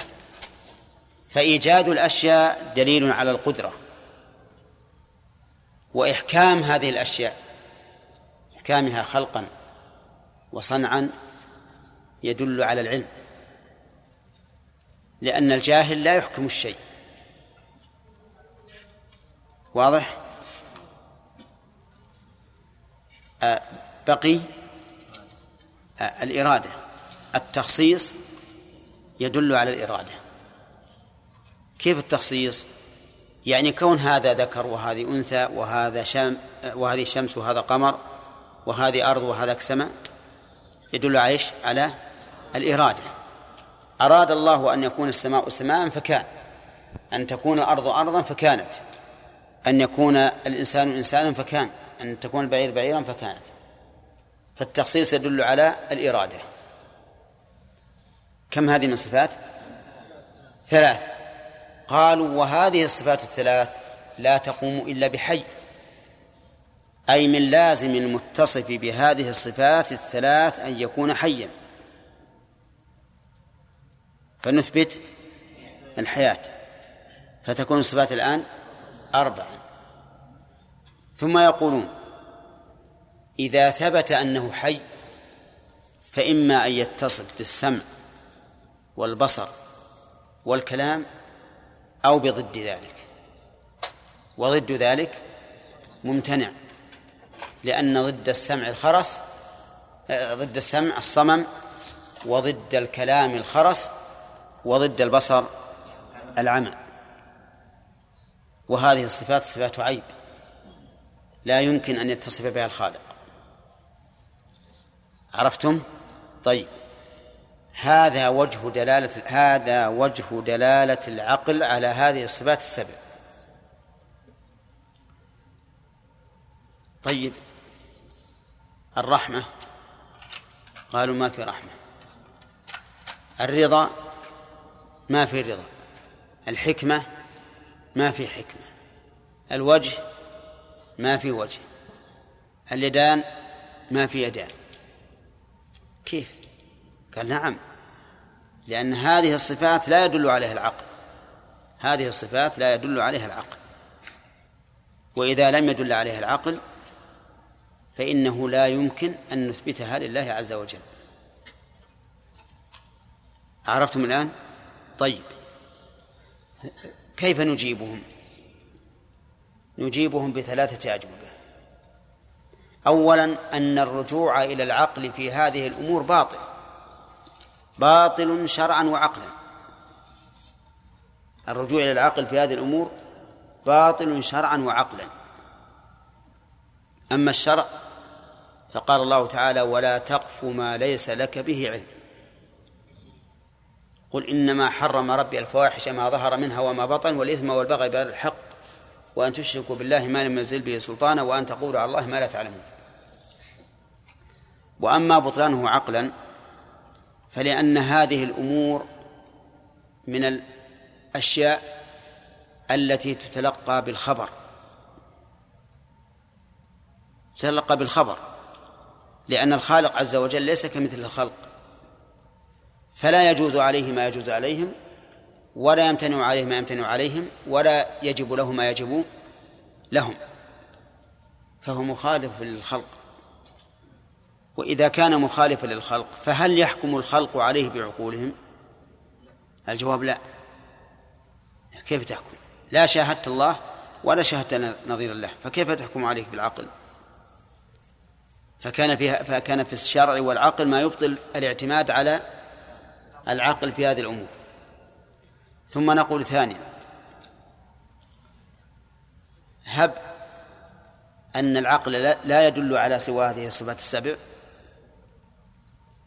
فإيجاد الأشياء دليل على القدرة. وإحكام هذه الأشياء إحكامها خلقا وصنعا يدل على العلم. لأن الجاهل لا يحكم الشيء. واضح؟ آه، بقي؟ آه، الإرادة. التخصيص يدل على الإرادة. كيف التخصيص؟ يعني كون هذا ذكر وهذه أنثى وهذا شم وهذه شمس وهذا قمر وهذه أرض وهذا سماء يدل على؟ على الإرادة. أراد الله أن يكون السماء سماء فكان. أن تكون الأرض أرضا فكانت. أن يكون الإنسان إنسانا فكان. أن تكون البعير بعيرا فكانت. فالتخصيص يدل على الإرادة. كم هذه من الصفات؟ ثلاث. قالوا وهذه الصفات الثلاث لا تقوم إلا بحي. أي من لازم المتصف بهذه الصفات الثلاث أن يكون حيا. فنثبت الحياة. فتكون الصفات الآن أربعا. ثم يقولون إذا ثبت أنه حي فإما أن يتصف بالسمع والبصر والكلام أو بضد ذلك. وضد ذلك ممتنع لأن ضد السمع الخرس ضد السمع الصمم وضد الكلام الخرس وضد البصر العمى. وهذه الصفات صفات عيب. لا يمكن أن يتصف بها الخالق. عرفتم؟ طيب. هذا وجه دلالة هذا وجه دلالة العقل على هذه الصفات السبع. طيب. الرحمة. قالوا ما في رحمة. الرضا. ما في رضا. الحكمة ما في حكمة. الوجه ما في وجه. اليدان ما في يدان. كيف؟ قال نعم. لأن هذه الصفات لا يدل عليها العقل. هذه الصفات لا يدل عليها العقل. وإذا لم يدل عليها العقل فإنه لا يمكن أن نثبتها لله عز وجل. عرفتم الآن؟ طيب. كيف نجيبهم؟ نجيبهم بثلاثة أجوبة. أولا أن الرجوع إلى العقل في هذه الأمور باطل. باطل شرعا وعقلا. الرجوع إلى العقل في هذه الأمور باطل شرعا وعقلا. أما الشرع فقال الله تعالى ولا تقف ما ليس لك به علم. قل إنما حرم ربي الفواحش ما ظهر منها وما بطن والإثم والبغي بغير الحق وأن تشركوا بالله ما لم ينزل به سلطانا وأن تقولوا على الله ما لا تعلمون. وأما بطلانه عقلا فلأن هذه الأمور من الأشياء التي تتلقى بالخبر. تتلقى بالخبر. لأن الخالق عز وجل ليس كمثل الخلق. فلا يجوز عليه ما يجوز عليهم ولا يمتنع عليه ما يمتنع عليهم ولا يجب له ما يجب لهم. فهو مخالف للخلق. وإذا كان مخالفا للخلق فهل يحكم الخلق عليه بعقولهم؟ الجواب لا. كيف تحكم؟ لا شاهدت الله ولا شاهدت نظير الله فكيف تحكم عليه بالعقل؟ فكان فيها فكان في الشرع والعقل ما يبطل الاعتماد على العقل في هذه الأمور. ثم نقول ثانيا. هب أن العقل لا يدل على سوى هذه الصفات السبع.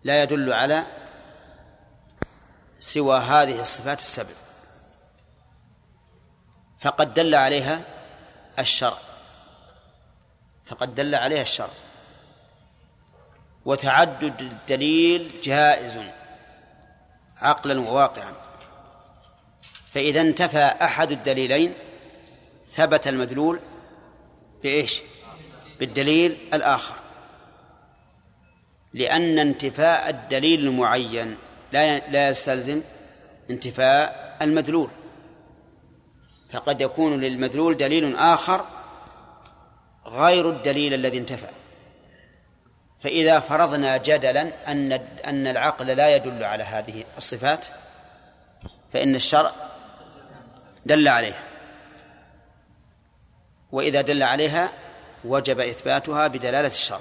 لا يدل على سوى هذه الصفات السبع. فقد دل عليها الشرع. فقد دل عليها الشرع. وتعدد الدليل جائز. عقلا وواقعا. فإذا انتفى أحد الدليلين ثبت المدلول بإيش؟ بالدليل الآخر. لأن انتفاء الدليل المعين لا لا يستلزم انتفاء المدلول. فقد يكون للمدلول دليل آخر غير الدليل الذي انتفى. فإذا فرضنا جدلا أن أن العقل لا يدل على هذه الصفات فإن الشرع دل عليها. وإذا دل عليها وجب إثباتها بدلالة الشرع.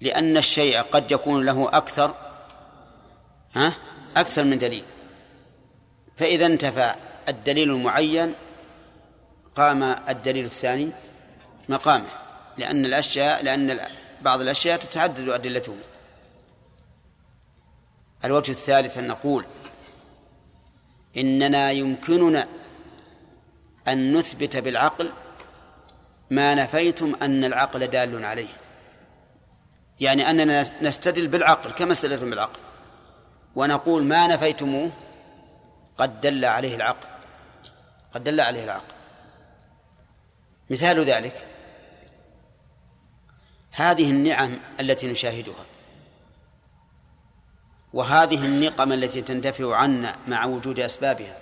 لأن الشيء قد يكون له أكثر ها أكثر من دليل. فإذا انتفى الدليل المعين قام الدليل الثاني مقامه. لأن الأشياء لأن بعض الأشياء تتعدد أدلته. الوجه الثالث أن نقول إننا يمكننا أن نثبت بالعقل ما نفيتم أن العقل دال عليه. يعني أننا نستدل بالعقل كما استدلتم بالعقل. ونقول ما نفيتموه قد دل عليه العقل. قد دل عليه العقل. مثال ذلك هذه النعم التي نشاهدها. وهذه النقم التي تندفع عنا مع وجود أسبابها.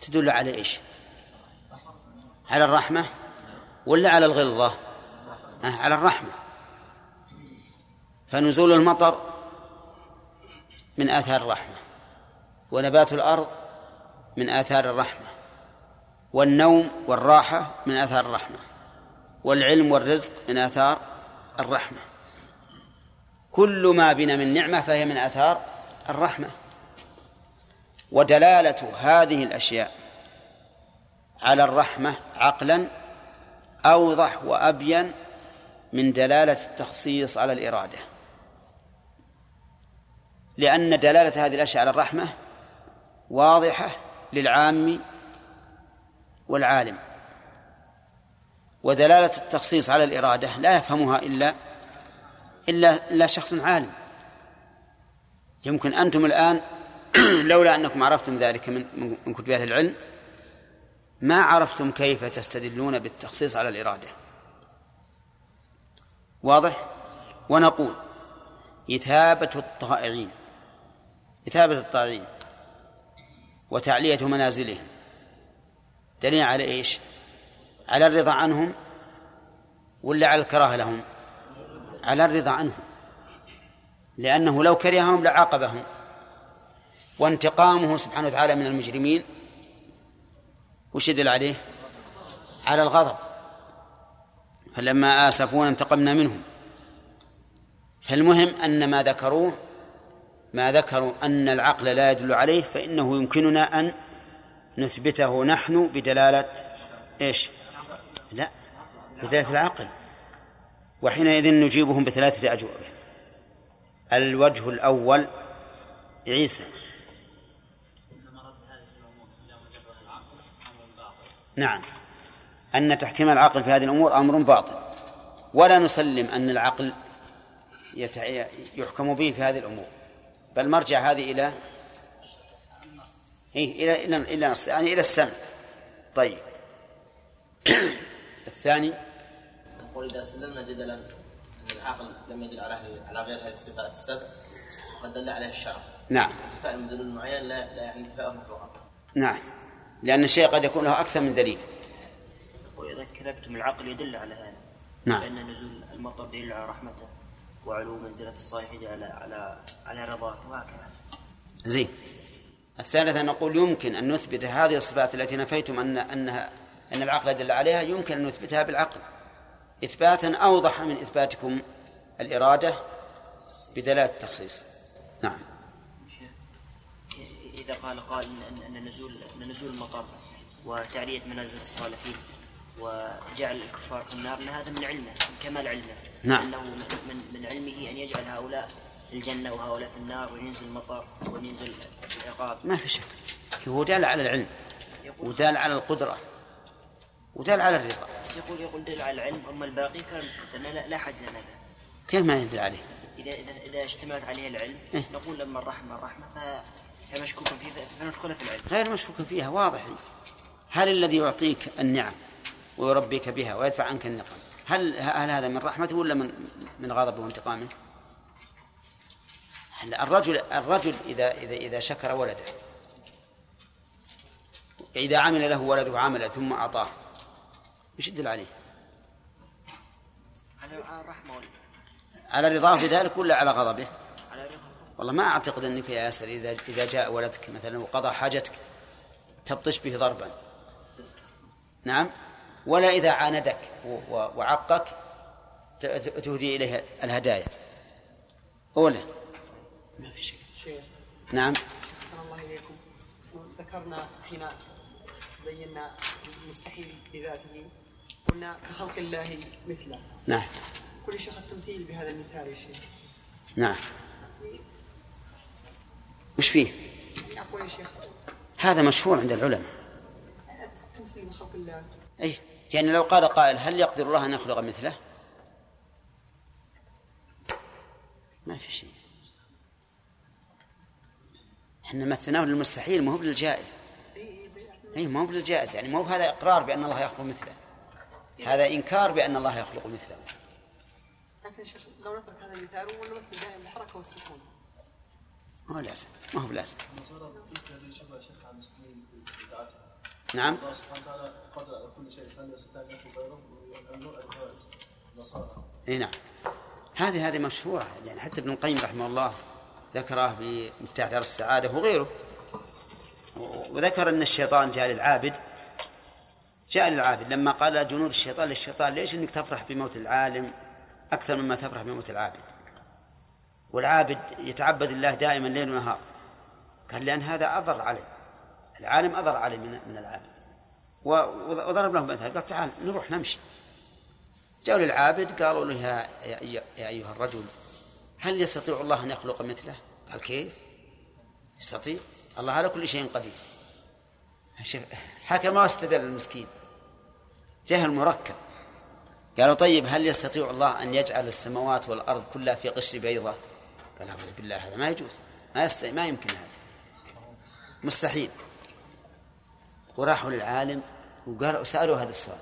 تدل على إيش؟ على الرحمة ولا على الغلظة؟ على الرحمة. فنزول المطر من آثار الرحمة ونبات الأرض من آثار الرحمة والنوم والراحة من آثار الرحمة. والعلم والرزق من آثار الرحمة. كل ما بنا من نعمة فهي من آثار الرحمة. ودلالة هذه الأشياء على الرحمة عقلا أوضح وأبين من دلالة التخصيص على الإرادة. لأن دلالة هذه الأشياء على الرحمة واضحة للعام والعالم. ودلالة التخصيص على الإرادة لا يفهمها إلا إلا إلا شخص عالم. يمكن أنتم الآن [CLEARS THROAT] لولا أنكم عرفتم ذلك من من كتب أهل العلم ما عرفتم كيف تستدلون بالتخصيص على الإرادة. واضح؟ ونقول إثابة الطائعين إثابة الطائعين وتعلية منازلهم. دليل على إيش؟ على الرضا عنهم ولا على الكراهة لهم؟ على الرضا عنهم. لأنه لو كرههم لعاقبهم. وانتقامه سبحانه وتعالى من المجرمين وش يدل عليه؟ على الغضب. فلما آسفونا انتقمنا منهم. فالمهم أن ما ذكروه ما ذكروا أن العقل لا يدل عليه فإنه يمكننا أن نثبته نحن بدلالة إيش؟ لا بدلالة العقل. وحينئذ نجيبهم بثلاثة أجوبة. الوجه الأول عيسى. نعم. أن تحكيم العقل في هذه الأمور أمر باطل. ولا نسلم أن العقل يحكم به في هذه الأمور. بل مرجع هذه إلى إيه إلى إلى إلى يعني إلى السمع. طيب. الثاني. نقول إذا سلمنا جدلا أن العقل لم يدل على على غير هذه الصفات السبع وقد دل عليه الشرع. نعم. انتفاء المدلول المعين لا لا يعني انتفاءه مطلقا نعم. لأن الشيء قد يكون له أكثر من دليل. وإذا كذبتم العقل يدل على هذا. نعم. فإن نزول المطر دليل على رحمته وعلو منزلة الصالح على على على رضاه وهكذا. زين. الثالثة نقول يمكن أن نثبت هذه الصفات التي نفيتم أن أنها أن العقل يدل عليها يمكن أن نثبتها بالعقل. إثباتا أوضح من إثباتكم الإرادة بدلالة التخصيص. نعم. إذا قال قال إن- أن نزول أن نزول المطر وتعلية منازل الصالحين وجعل الكفار في النار أن هذا من علمه من كمال علمه. نعم. أنه من من من علمه أن يجعل هؤلاء في الجنة وهؤلاء في النار وينزل المطر وينزل العقاب. ما في شك. هو دال على العلم ودال على القدرة. ودل على الرضا. بس يقول يقول دل على العلم. أما الباقي فلأن لا, لا حد لنا. كيف ما يدل عليه؟ إذا إذا إذا اشتملت عليه العلم إيه. نقول لما الرحمة الرحمة فهي مشكوك فيه فندخل في العلم. غير مشكوك فيها واضح. هل الذي يعطيك النعم ويربيك بها ويدفع عنك النقم هل هل هذا من رحمته ولا من من غضبه وانتقامه؟ الرجل الرجل اذا اذا إذا شكر ولده إذا عمل له ولده عملا ثم أعطاه إيش يدل عليه؟ على الرحمة على رضاه بذلك ولا على غضبه؟ على الرضا. والله ما أعتقد أنك يا ياسر اذا إذا جاء ولدك مثلا وقضى حاجتك تبطش به ضربا. نعم؟ ولا إذا عاندك وعقك تهدي إليه الهدايا. ولا ما في شيء نعم. أحسن الله إليكم. ذكرنا حين بينا المستحيل بذاته قلنا كخلق الله مثله. نعم. كل شيخ التمثيل بهذا المثال يا شيخ. نعم. وش فيه؟ يعني أقول يا شيخ. هذا مشهور عند العلماء. التمثيل بخلق الله. اي يعني لو قال قائل هل يقدر الله أن يخلق مثله؟ ما في شيء. إحنا مثلناه للمستحيل ما هو بالجائز. اي ما هو بالجائز. يعني ما هو بهذا إقرار بأن الله يخلق مثله. هذا إنكار بأن الله يخلق مثله. لكن شيخ لو نترك هذا المثال ونمثل دائما الحركة والسكون. ما هو لازم ما هو بلازم. نعم. الله سبحانه وتعالى قادر على كل شيء فان يستطيع غيره إي نعم. هذه هذه مشهورة يعني حتى ابن القيم رحمه الله ذكره في مفتاح دار السعادة وغيره. وذكر أن الشيطان جاء للعابد. جاء للعابد لما قال جنود الشيطان للشيطان ليش إنك تفرح بموت العالم أكثر مما تفرح بموت العابد؟ والعابد يتعبد الله دائما ليل ونهار. قال لأن هذا أضر عليه. العالم أضر عليه من من العابد. وضرب لهم مثال قال تعال نروح نمشي. جاءوا للعابد قالوا له يا, يا, يا أيها الرجل هل يستطيع الله أن يخلق مثله؟ قال كيف؟ يستطيع. الله على كل شيء قدير. شوف حكم واستدل المسكين. جهل مركب. قالوا طيب هل يستطيع الله أن يجعل السماوات والأرض كلها في قشر بيضة؟ قال اعوذ بالله هذا ما يجوز. ما يست... ما يمكن هذا. مستحيل. وراحوا للعالم وقالوا سألوا هذا السؤال.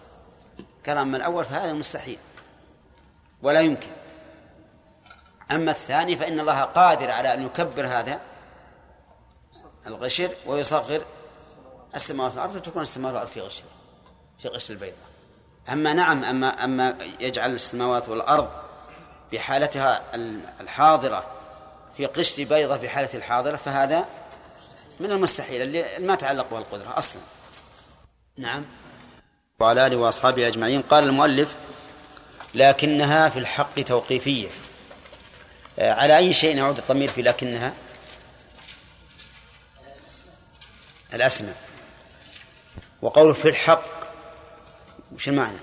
قال أما الأول فهذا مستحيل. ولا يمكن. أما الثاني فإن الله قادر على أن يكبر هذا الغشر ويصغر السماوات والأرض وتكون السماوات والأرض في غشر في غشر البيضاء. أما نعم أما أما يجعل السماوات والأرض بحالتها الحاضرة في قشر بيضة في حالة الحاضرة فهذا من المستحيل اللي ما تعلق به القدرة أصلا. نعم. وعلى آله وأصحابه أجمعين. قال المؤلف لكنها في الحق توقيفية. آه، على أي شيء يعود الضمير في لكنها؟ الأسماء. وقوله في الحق وش المعنى؟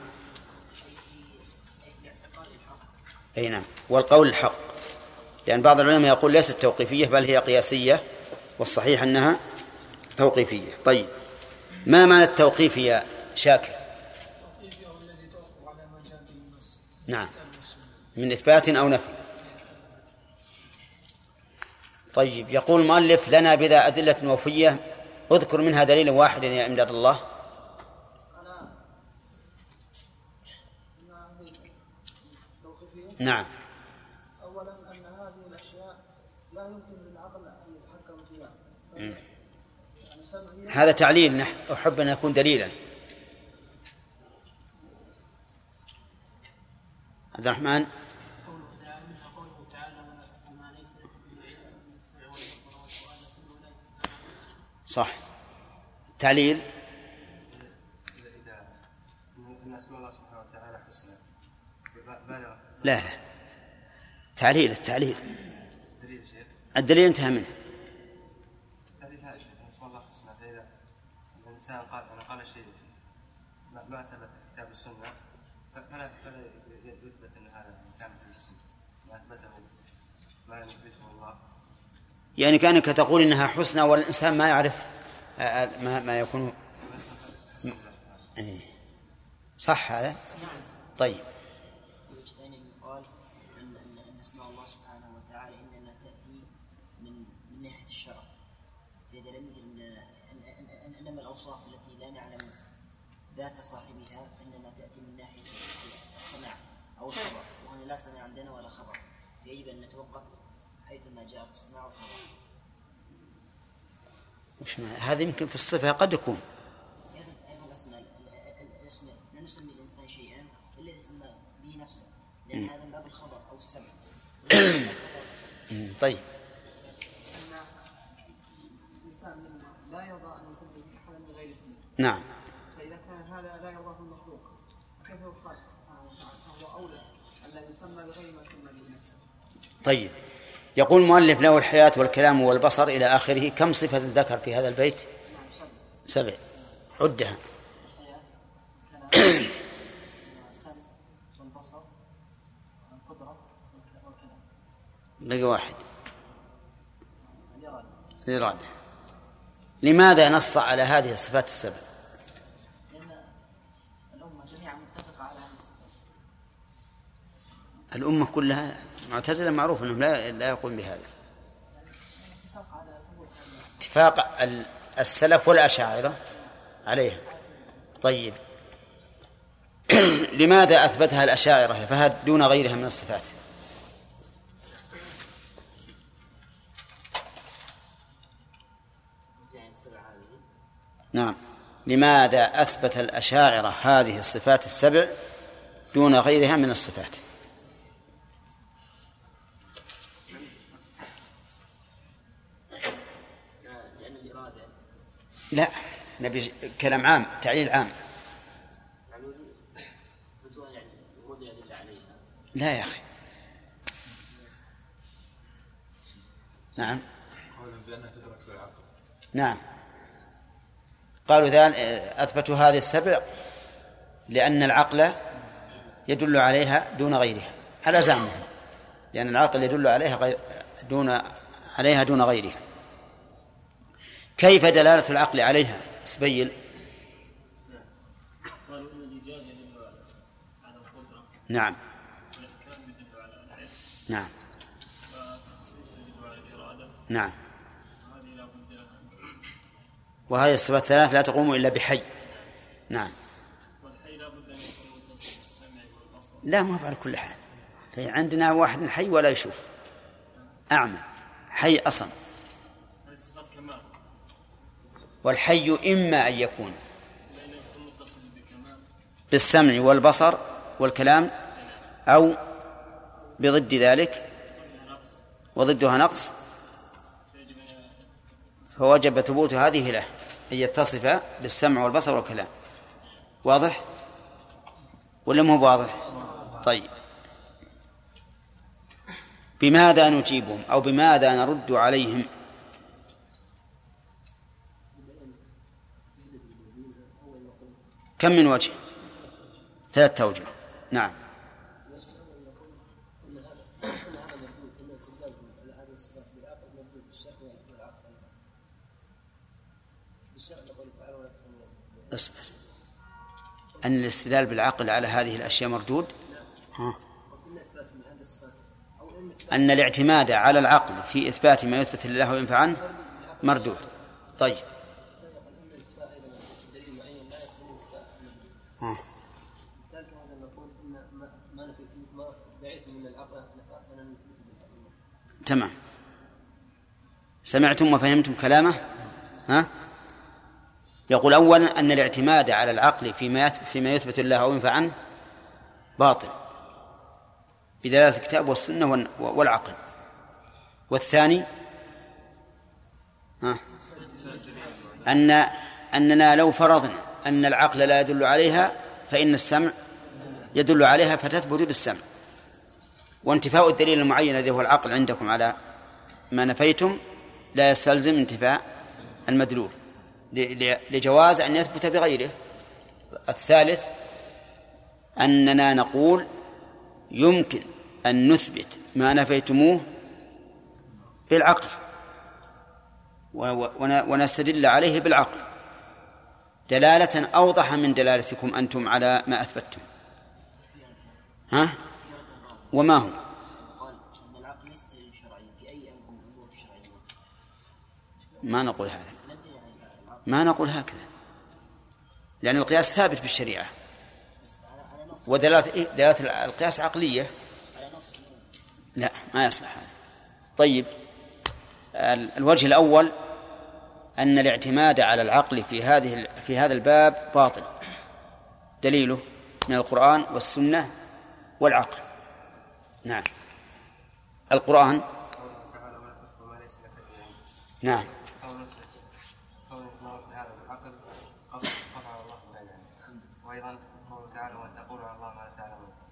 أي نعم. والقول الحق. لأن بعض العلماء يقول ليست توقيفية بل هي قياسية والصحيح أنها توقيفية. طيب. ما معنى التوقيف يا شاكر؟ نعم. من إثبات أو نفي. طيب. يقول المؤلف لنا بذا أدلة وفية. اذكر منها دليلا واحدا يا إمداد الله. نعم. اولا أن هذه الأشياء لا يمكن للعقل أن يتحكم فيها. يعني هذا تعليل نح- أحب أن يكون دليلا. عبد الرحمن؟ قوله تعالى منها قوله تعالى وما ليس لكم به علم ان السمع والبصر والفؤاد كل اولئك كان عنه مسؤولا. صح تعليل إذا إذا أن أسماء الله سبحانه وتعالى حسنى بالغ لا. لا تعليل التعليل. الدليل انتهى منه. دليل هذا شيخ أن أسماء الله حسنى فإذا الإنسان قال أنا قال شيء ما ثبت كتاب السنة فلا فلا يثبت أن هذا الجسم ما أثبته. ما يثبته الله. يعني كأنك تقول إنها حسنى والإنسان ما يعرف آه، آه، ما, ما يكون إيه. صح هذا؟ طيب وجه ثاني يقال ان ان ان اسماء الله سبحانه وتعالى انما تاتي من من ناحيه الشرع فاذا لم يجد من أن- أن- أن- انما الاوصاف التي لا نعلم ذات صاحبها انما تاتي من ناحيه السماع أو الخبر وهنا لا سماع عندنا ولا خبر فيجب ان نتوقف حيثما جاء السماع والخبر وش؟ هذا يمكن في الصفة قد يكون. [COUGHS] طيب. لا يرضى ان يسمي احدا بغير اسمه نعم. فاذا كان هذا لا يرضاه المخلوق سبحانه وتعالى فهو اولى ان لا يسمى بغير ما سمى به نفسه طيب. يقول المؤلف له الحياة والكلام والبصر إلى آخره كم صفة ذكر في هذا البيت؟ نعم سبع. عدها. بقي واحد. الإرادة. لماذا نص على هذه الصفات السبع؟ الأمة كلها معتزلة معروف أنهم لا لا يقولون بهذا. اتفاق السلف والأشاعرة عليها. طيب. [CLEARS THROAT] لماذا أثبتها الأشاعرة؟ فهد دون غيرها من الصفات؟ نعم. لماذا أثبت الأشاعرة هذه الصفات السبع دون غيرها من الصفات؟ لا نبي كلام عام تعليل عام. لا يا أخي. نعم. نعم. قالوا ذلك أثبتوا هذه السبع لأن العقل يدل عليها دون غيرها على زعمهم لأن العقل يدل عليها غير دون عليها دون غيرها. كيف دلالة العقل عليها؟ سبيل نعم. نعم. نعم. وهذه الصفات الثلاث لا تقوم إلا بحي. نعم. لا ما هو على كل حال. في عندنا واحد حي ولا يشوف. أعمى. حي أصم هذه صفات كمال والحي إما أن يكون بالسمع والبصر والكلام أو بضد ذلك وضدها نقص فوجب ثبوت هذه له أن يتصف بالسمع والبصر والكلام. واضح؟ ولا مو واضح؟ طيب. بماذا نجيبهم أو بماذا نرد عليهم؟ كم من وجه؟ ثلاثة أوجه. نعم. اصبر. أن الاستدلال بالعقل على هذه الأشياء مردود؟ ها. أن الاعتماد على العقل في إثبات ما يثبت لله وينفع عنه مردود. طيب. هذا نقول إن ما نفيت ما من العقل تمام. سمعتم وفهمتم كلامه؟ ها؟ يقول أولا أن الاعتماد على العقل فيما فيما يثبت الله أو ينفع عنه باطل بدلالة الكتاب والسنة والعقل. والثاني ها؟ أن أننا لو فرضنا أن العقل لا يدل عليها فإن السمع يدل عليها فتثبت بالسمع. وانتفاء الدليل المعين الذي هو العقل عندكم على ما نفيتم لا يستلزم انتفاء المدلول لجواز أن يثبت بغيره. الثالث أننا نقول يمكن أن نثبت ما نفيتموه بالعقل ونستدل عليه بالعقل. دلالة أوضح من دلالتكم أنتم على ما أثبتتم. ها؟ وما هو؟ ما نقول هذا. ما نقول هكذا. لأن القياس ثابت بالشريعة. ودلالة إيه؟ دلالة القياس عقلية. لا ما يصلح هذا. طيب ال- الوجه الأول أن الاعتماد على العقل في هذه في هذا الباب باطل. دليله من القرآن والسنة والعقل. نعم. القرآن نعم.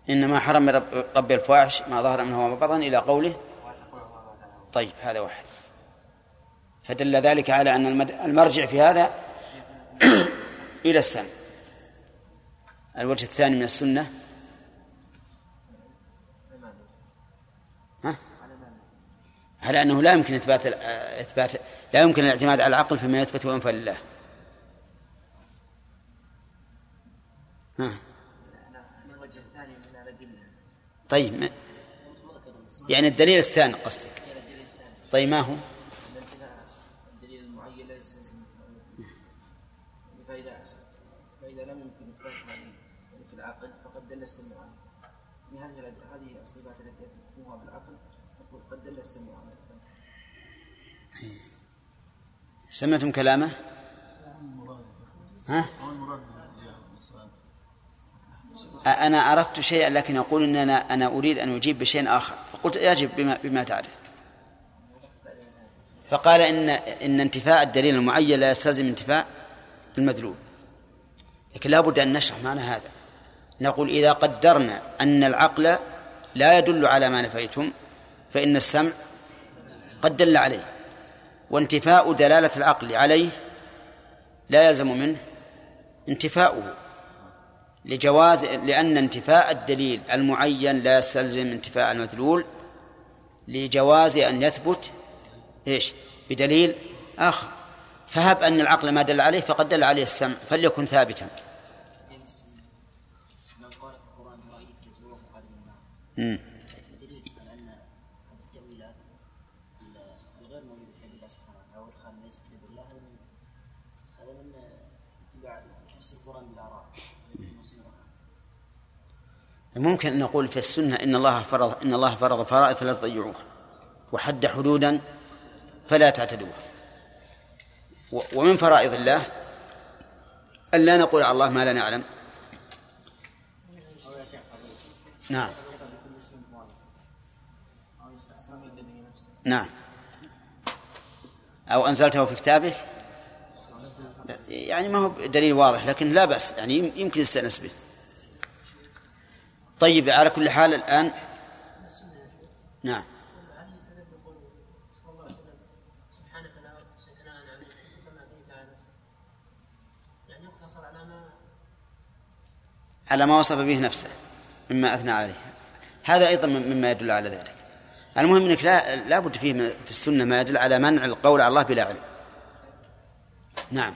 إنما حرم رب ربي الفواحش ما ظهر منه وما بطن إلى قوله. طيب هذا واحد. فدل ذلك على أن المرجع في هذا [CLEARS THROAT] إلى السمع الوجه الثاني من السنة. ها؟ على أنه لا يمكن إثبات ال- إثبات لا يمكن الاعتماد على العقل فيما يثبت وينفى لله. ها؟ طيب يعني الدليل الثاني قصدك. طيب ما هو؟ ان انتفاء الدليل المعين لا يستلزم فاذا فاذا لم يمكن اثباتها في العقل فقد دل السمع عنه. هذه الأد- هذه الصفات التي يثبتها بالعقل. نقول قد دل السمع عنه. سمعتم كلامه؟ ها؟ أنا أردت شيئا لكن يقول إن أنا أنا أريد أن أجيب بشيء آخر. فقلت يجب بما بما تعرف. فقال إن إن انتفاء الدليل المعين لا يستلزم انتفاء المدلول. لكن لا بد أن نشرح معنى هذا. نقول إذا قدرنا أن العقل لا يدل على ما نفيتم فإن السمع قد دل عليه وانتفاء دلالة العقل عليه لا يلزم منه انتفاؤه لجواز لأن انتفاء الدليل المعين لا يستلزم انتفاء المدلول لجواز أن يثبت إيش؟ بدليل آخر. فهب أن العقل ما دل عليه فقد دل عليه السمع فليكن ثابتا من قال في القران برايه يتلوه قال من النار مم. دليل على ان هذه التاويلات الغير موجوده في الله سبحانه وتعالى والخال ليس في يد الله هذا من هذا من اتباع تفسير القران بالاراء ممكن أن نقول في السنة إن الله فرض إن الله فرض فرائض فلا تضيعوها. وحد حدودا فلا تعتدوها. ومن فرائض الله أن لا نقول على الله ما لا نعلم. نعم. نعم. أو أنزلته في كتابك؟ يعني ما هو دليل واضح لكن لا بأس يعني يم- يمكن يستأنس به. طيب على كل حال الآن نعم. على ما وصف به نفسه مما أثنى عليه. هذا أيضا مما يدل على ذلك. المهم أنك لا لا بد فيه في السنة ما يدل على منع القول على الله بلا علم. نعم.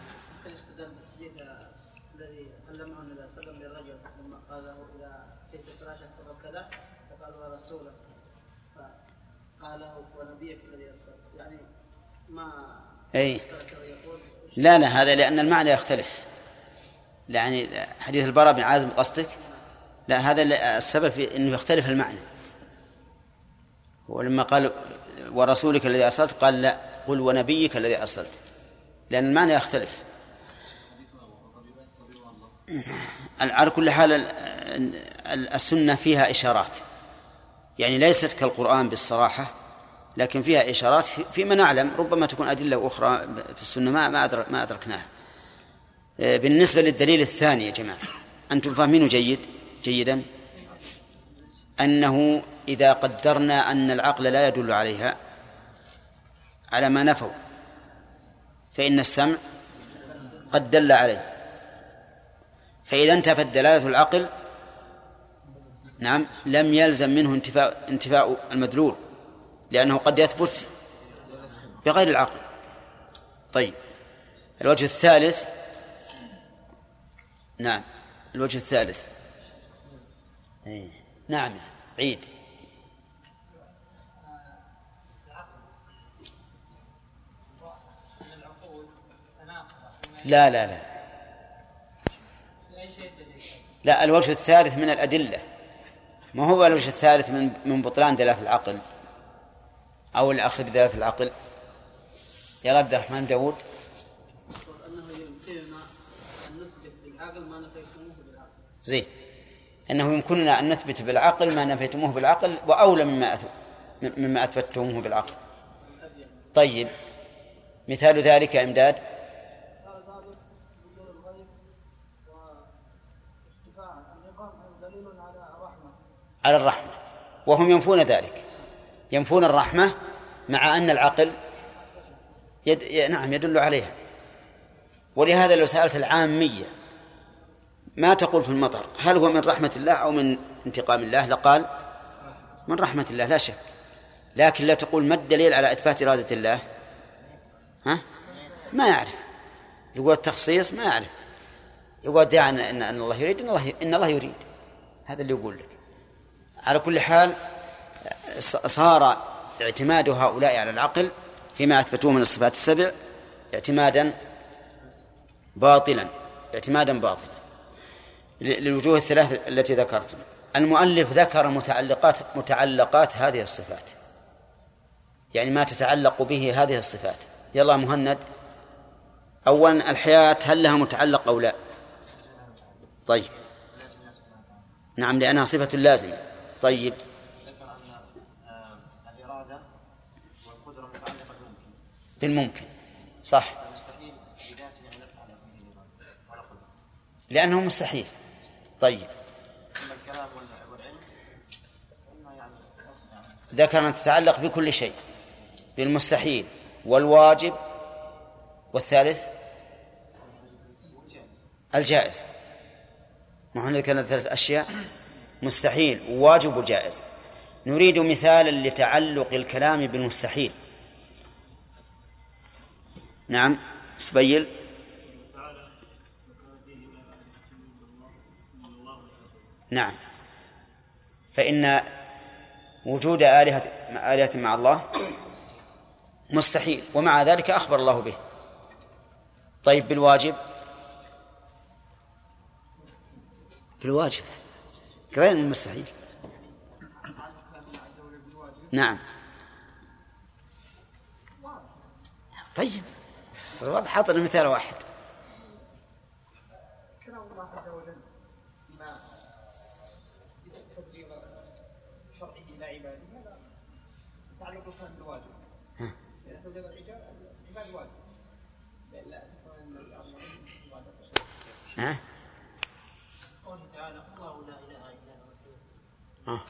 يقول لا لا هذا لأن المعنى يختلف. يعني حديث البراء بن عازم قصدك؟ لا هذا السبب في أنه يختلف المعنى. ولما قال ورسولك الذي أرسلت قال لا قل ونبيك الذي أرسلت. لأن المعنى يختلف. على كل حال ال- ال- السنة فيها إشارات. يعني ليست كالقرآن بالصراحة لكن فيها إشارات في- فيما نعلم ربما تكون أدلة أخرى في السنة ما ما أدركناها. آه، بالنسبة للدليل الثاني يا جماعة أنتم فاهمينه جيد؟ جيدا؟ أنه إذا قدرنا أن العقل لا يدل عليها على ما نفوا فإن السمع قد دل عليه. فإذا انتفت دلالة العقل نعم لم يلزم منه انتفاء انتفاء المدلول لأنه قد يثبت بغير العقل. طيب الوجه الثالث نعم الوجه الثالث. إيه. نعم عيد. لا لا لا. لا الوجه الثالث من الأدلة. ما هو الوجه الثالث من من بطلان دلالة العقل؟ أو الأخذ بدلالة العقل؟ يا عبد الرحمن داود. زين. أنه يمكننا أن نثبت بالعقل ما نفيتموه بالعقل وأولى مما مما أثبتموه بالعقل. طيب مثال ذلك إمداد. على الرحمة. وهم ينفون ذلك. ينفون الرحمة مع أن العقل يد... نعم يدل عليها. ولهذا لو سألت العامية ما تقول في المطر هل هو من رحمة الله أو من انتقام الله؟ لقال من رحمة الله لا شك. لكن لا تقول ما الدليل على إثبات إرادة الله؟ ها؟ ما يعرف. يقول التخصيص ما يعرف. يقول ادعي أن, أن الله يريد إن الله إن الله يريد. هذا اللي يقول لك. على كل حال صار اعتماد هؤلاء على العقل فيما أثبتوه من الصفات السبع اعتمادا باطلا اعتمادا باطلا. للوجوه الثلاث التي ذكرت المؤلف ذكر متعلقات متعلقات هذه الصفات. يعني ما تتعلق به هذه الصفات. يلا مهند. أولا الحياة هل لها متعلق أو لا؟ طيب. نعم لأنها صفة لازمة. طيب. بالممكن. صح. لأنه مستحيل. طيب. ذكر أن تتعلق بكل شيء بالمستحيل والواجب والثالث الجائز. ما ذكرنا ثلاث أشياء؟ مستحيل وواجب وجائز. نريد مثالا لتعلق الكلام بالمستحيل. نعم سبيل. نعم. فإن وجود آلهة آلهة مع الله مستحيل ومع ذلك أخبر الله به. طيب بالواجب؟ بالواجب. غير المستحيل. نعم. طيب واضح حاط لنا مثال واحد كلام الله عز وجل ما تبليغ شرعه إلى عباده هذا تعلق كان بالواجب لأن تبليغ العباد العباد واجب لا تكون الناس على ها؟ آه.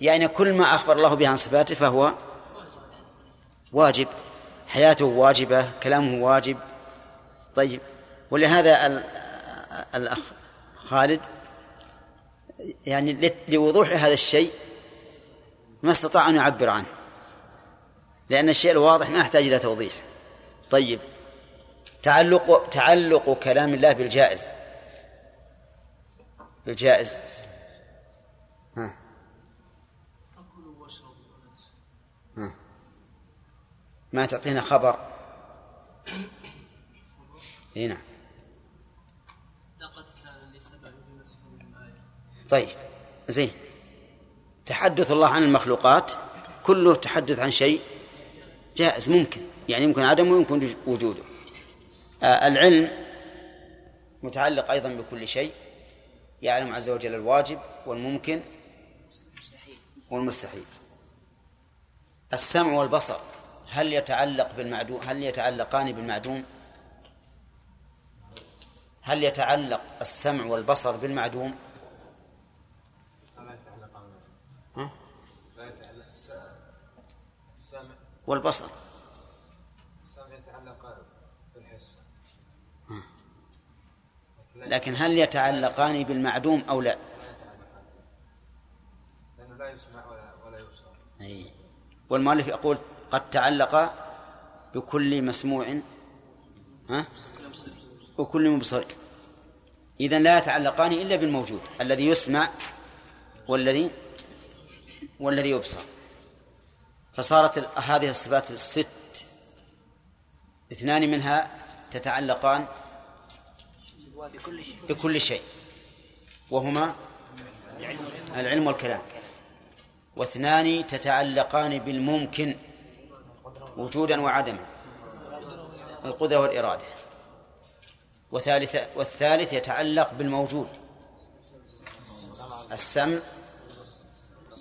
يعني كل ما أخبر الله به عن صفاته فهو واجب. حياته واجبة كلامه واجب. طيب. ولهذا ال- الأخ خالد يعني لوضوح هذا الشيء ما استطاع أن يعبر عنه لأن الشيء الواضح ما يحتاج إلى توضيح. طيب. تعلق تعلق كلام الله بالجائز. بالجائز. ها. ها. ما تعطينا خبر. إي نعم. طيب زين. تحدث الله عن المخلوقات كله تحدث عن شيء جائز ممكن. يعني يمكن عدمه ويمكن وجوده. العلم متعلق أيضا بكل شيء يعلم عز وجل الواجب والممكن والمستحيل. السمع والبصر هل يتعلق بالمعدوم هل يتعلقان بالمعدوم؟ هل يتعلق السمع والبصر بالمعدوم؟ والبصر السمع يتعلق بالحس لكن هل يتعلقان بالمعدوم أو لا؟ لا يتعلقان لأنه لا يسمع ولا ولا. والمؤلف يقول قد تعلق بكل مسموع ها؟ وكل مبصر. إذا لا يتعلقان إلا بالموجود الذي يسمع والذي والذي يبصر. فصارت هذه الصفات الست اثنان منها تتعلقان بكل شيء. وهما العلم والكلام. واثنان تتعلقان بالممكن وجودا وعدما. القدرة والإرادة. وثالث والثالث يتعلق بالموجود. السمع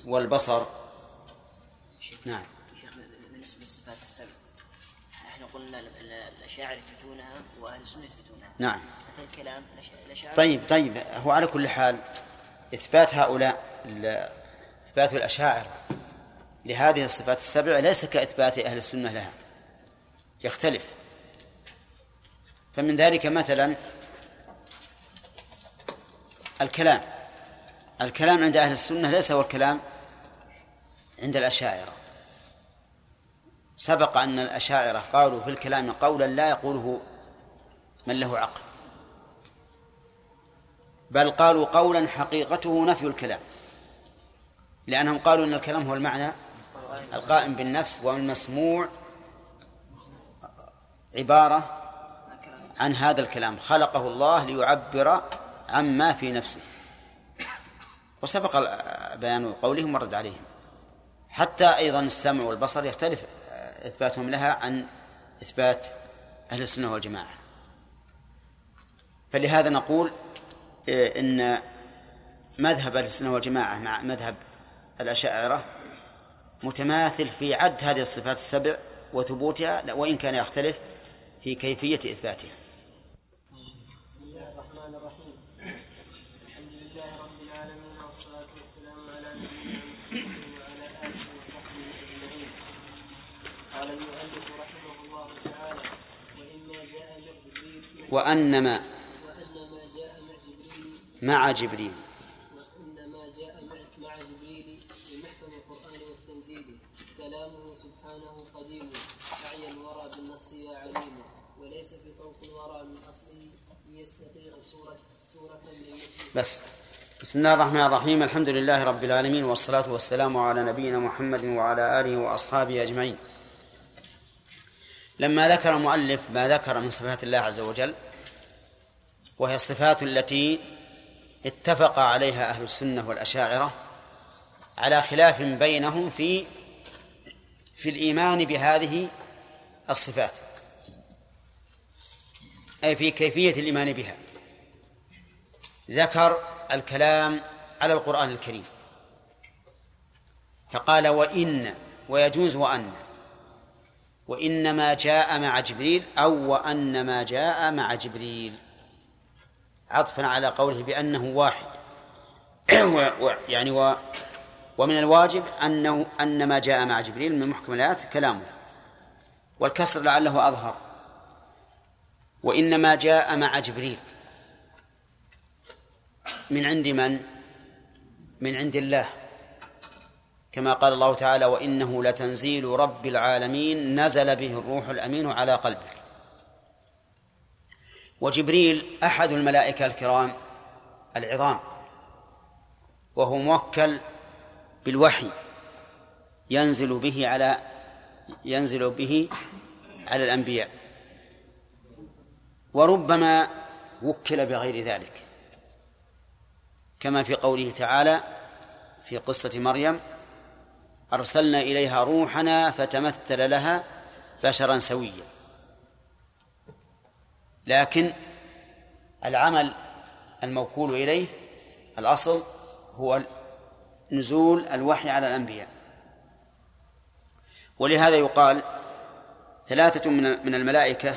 والبصر. نعم. بالنسبة لصفات السبع إحنا قلنا الأشاعرة يثبتونها وأهل السنة يثبتونها نعم. الكلام طيب طيب هو على كل حال إثبات هؤلاء إثبات الأشاعرة لهذه الصفات السبع ليس كإثبات أهل السنة لها. يختلف. فمن ذلك مثلا الكلام. الكلام عند أهل السنة ليس هو الكلام عند الأشاعرة. سبق أن الأشاعرة قالوا في الكلام قولا لا يقوله من له عقل. بل قالوا قولا حقيقته نفي الكلام. لأنهم قالوا أن الكلام هو المعنى القائم بالنفس والمسموع عبارة عن هذا الكلام. خلقه الله ليعبر عما في نفسه. وسبق بيان قولهم ورد عليهم. حتى أيضا السمع والبصر يختلف إثباتهم لها عن إثبات أهل السنة والجماعة. فلهذا نقول إن مذهب السنة والجماعة مع مذهب الأشاعرة متماثل في عد هذه الصفات السبع وثبوتها وإن كان يختلف في كيفية إثباتها. بسم الله الرحمن الرحيم. الحمد لله رب العالمين. والصلاة والسلام على نبينا وعلى آله وصحبه أجمعين قال المؤلف رحمه الله تعالى وإما جاء مع جبريل وأنما وأن ما جاء مع جبريل مع جبريل. وأن ما جاء مع مع جبريل بمحكم القرآن والتنزيل. كلامه سبحانه قديم. أعيا الورى بالنص يا عليم. وليس في طوق الورى من أصله يستطيع من مثله بس. بسم الله الرحمن الرحيم. الحمد لله رب العالمين. والصلاة والسلام على نبينا محمد وعلى آله وأصحابه أجمعين. لما ذكر المؤلف ما ذكر من صفات الله عز وجل وهي الصفات التي اتفق عليها أهل السنة والأشاعرة على خلاف بينهم في في الإيمان بهذه الصفات. أي في كيفية الإيمان بها. ذكر الكلام على القرآن الكريم. فقال وإن ويجوز وأن. وإنما جاء مع جبريل أو وأن ما جاء مع جبريل. عطفا على قوله بأنه واحد. [CLEARS THROAT] يعني و ومن الواجب أنه أن ما جاء مع جبريل من محكم الآيات كلامه. والكسر لعله أظهر. وإنما جاء مع جبريل. من عند من؟ من عند الله. كما قال الله تعالى وإنه لتنزيل رب العالمين نزل به الروح الأمين على قلبك. وجبريل أحد الملائكة الكرام العظام وهو موكل بالوحي ينزل به على ينزل به على الأنبياء. وربما وكل بغير ذلك كما في قوله تعالى في قصة مريم أرسلنا إليها روحنا فتمثل لها بشرا سويا. لكن العمل الموكول إليه الأصل هو نزول الوحي على الأنبياء. ولهذا يقال ثلاثة من الملائكة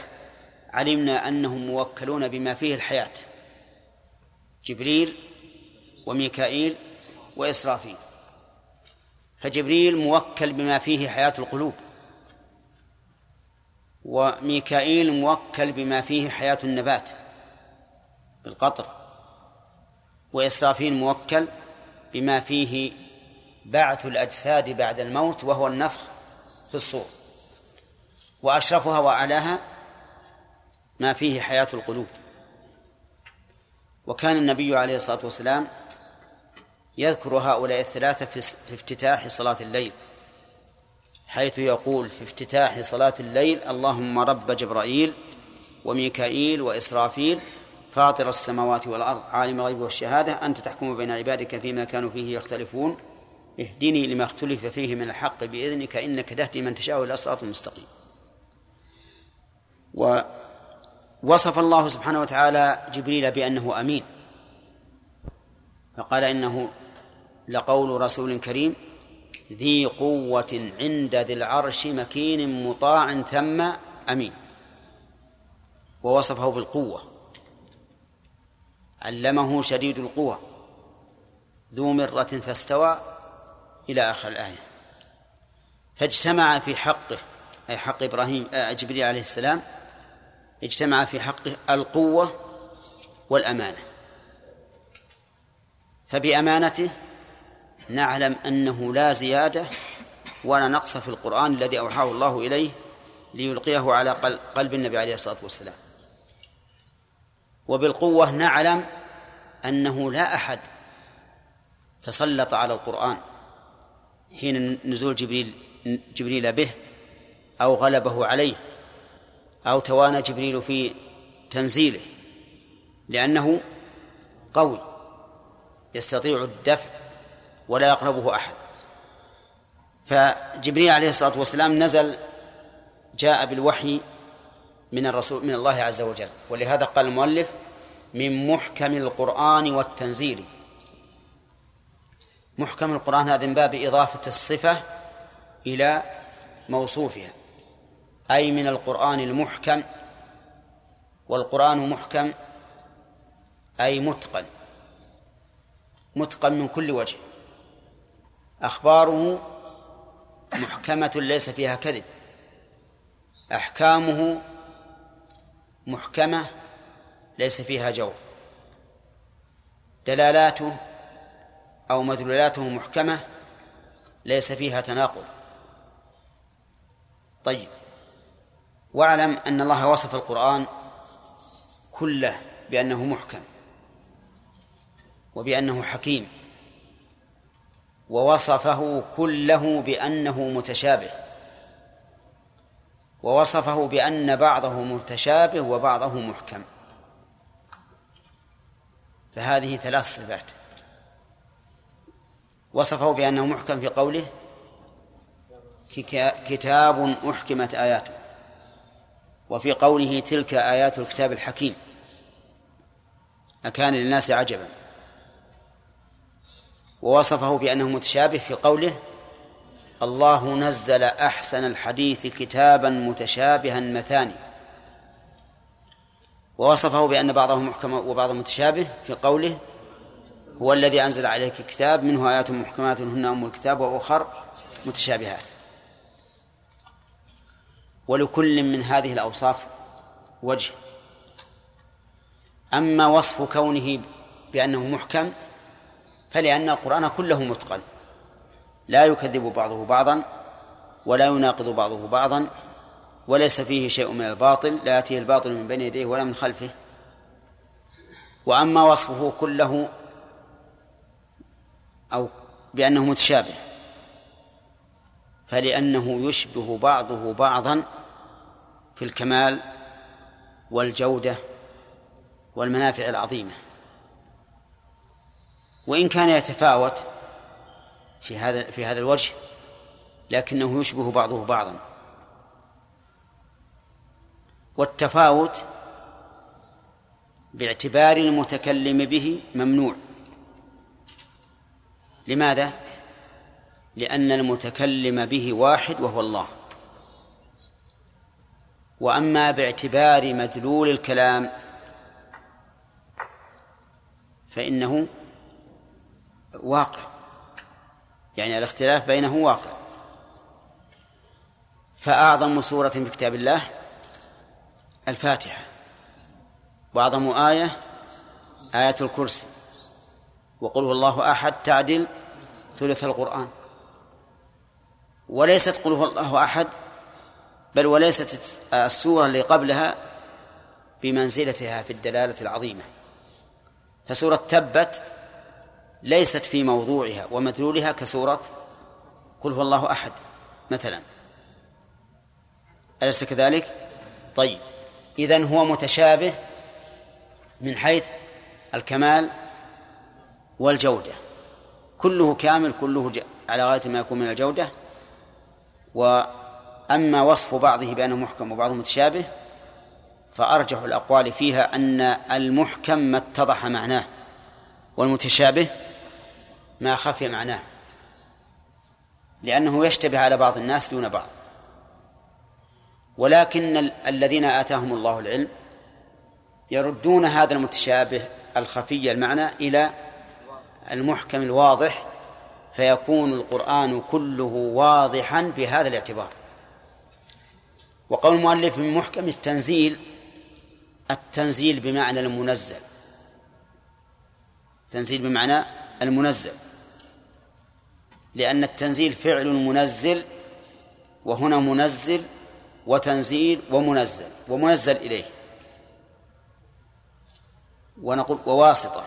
علمنا أنهم موكلون بما فيه الحياة جبريل وميكائيل وإسرافيل. فجبريل موكل بما فيه حياة القلوب. وميكائيل موكل بما فيه حياة النبات بالقطر وإسرافيل موكل بما فيه بعث الأجساد بعد الموت وهو النفخ في الصور وأشرفها وأعلاها ما فيه حياة القلوب. وكان النبي عليه الصلاة والسلام يذكر هؤلاء الثلاثة في افتتاح صلاة الليل. حيث يقول في افتتاح صلاة الليل اللهم رب جبرائيل وميكائيل وإسرافيل فاطر السماوات والأرض عالم الغيب والشهادة أنت تحكم بين عبادك فيما كانوا فيه يختلفون. اهدني لما اختلف فيه من الحق بإذنك إنك تهدي من تشاء إلى صراط المستقيم ووصف الله سبحانه وتعالى جبريل بأنه أمين. فقال إنه لقول رسول كريم ذي قوة عند ذي العرش مكين مطاع ثم أمين. ووصفه بالقوة. علمه شديد القوى. ذو مرة فاستوى إلى آخر الآية. فاجتمع في حقه أي حق إبراهيم آه، جبريل عليه السلام اجتمع في حقه القوة والأمانة. فبأمانته نعلم أنه لا زيادة ولا نقص في القرآن الذي أوحاه الله إليه ليلقيه على قلب النبي عليه الصلاة والسلام. وبالقوة نعلم أنه لا أحد تسلط على القرآن حين نزول جبريل جبريل به أو غلبه عليه أو توانى جبريل في تنزيله لأنه قوي يستطيع الدفع ولا يقربه أحد. فجبريل عليه الصلاة والسلام نزل جاء بالوحي من الرسول من الله عز وجل. ولهذا قال المؤلف من محكم القرآن والتنزيل. محكم القرآن هذا من باب إضافة الصفة إلى موصوفها. أي من القرآن المحكم والقرآن محكم أي متقن. متقن من كل وجه. أخباره محكمة ليس فيها كذب. أحكامه محكمة ليس فيها جور. دلالاته أو مدلولاته محكمة ليس فيها تناقض. طيب واعلم أن الله وصف القرآن كله بأنه محكم وبأنه حكيم. ووصفه كله بأنه متشابه. ووصفه بأن بعضه متشابه وبعضه محكم. فهذه ثلاث صفات. وصفه بأنه محكم في قوله كتاب أحكمت آياته. وفي قوله تلك آيات الكتاب الحكيم. أكان للناس عجبا. ووصفه بأنه متشابه في قوله الله نزل أحسن الحديث كتابا متشابها مثاني ووصفه بأن بعضه محكم وبعضه متشابه في قوله هو الذي أنزل عليك الكتاب منه آيات محكمات هن أم الكتاب وأخر متشابهات. ولكل من هذه الأوصاف وجه. أما وصف كونه بأنه محكم فلأن القرآن كله متقن. لا يكذب بعضه بعضا ولا يناقض بعضه بعضا وليس فيه شيء من الباطل لا يأتيه الباطل من بين يديه ولا من خلفه. وأما وصفه كله أو بأنه متشابه فلأنه يشبه بعضه بعضا في الكمال والجودة والمنافع العظيمة. وإن كان يتفاوت في هذا في هذا الوجه لكنه يشبه بعضه بعضا. والتفاوت باعتبار المتكلم به ممنوع. لماذا؟ لأن المتكلم به واحد وهو الله. وأما باعتبار مدلول الكلام فإنه واقع. يعني الاختلاف بينه واقع. فأعظم سورة في كتاب الله الفاتحة. وأعظم آية آية الكرسي. وقل هو الله أحد تعدل ثلث القرآن. وليست قل هو الله أحد بل وليست السورة اللي قبلها بمنزلتها في الدلالة العظيمة. فسورة تبت ليست في موضوعها ومدلولها كسورة قل هو الله أحد مثلا. أليس كذلك؟ طيب. إذن هو متشابه من حيث الكمال والجودة. كله كامل كله على غاية ما يكون من الجودة. وأما وصف بعضه بأنه محكم وبعضه متشابه فأرجح الأقوال فيها أن المحكم ما اتضح معناه والمتشابه ما خفي معناه. لأنه يشتبه على بعض الناس دون بعض. ولكن الذين آتاهم الله العلم يردون هذا المتشابه الخفي المعنى إلى المحكم الواضح فيكون القرآن كله واضحا بهذا الاعتبار. وقول المؤلف من محكم التنزيل التنزيل بمعنى المنزل. تنزيل بمعنى المنزل. لأن التنزيل فعل منزل وهنا منزل وتنزيل ومنزل ومنزل إليه. ونقول وواسطة.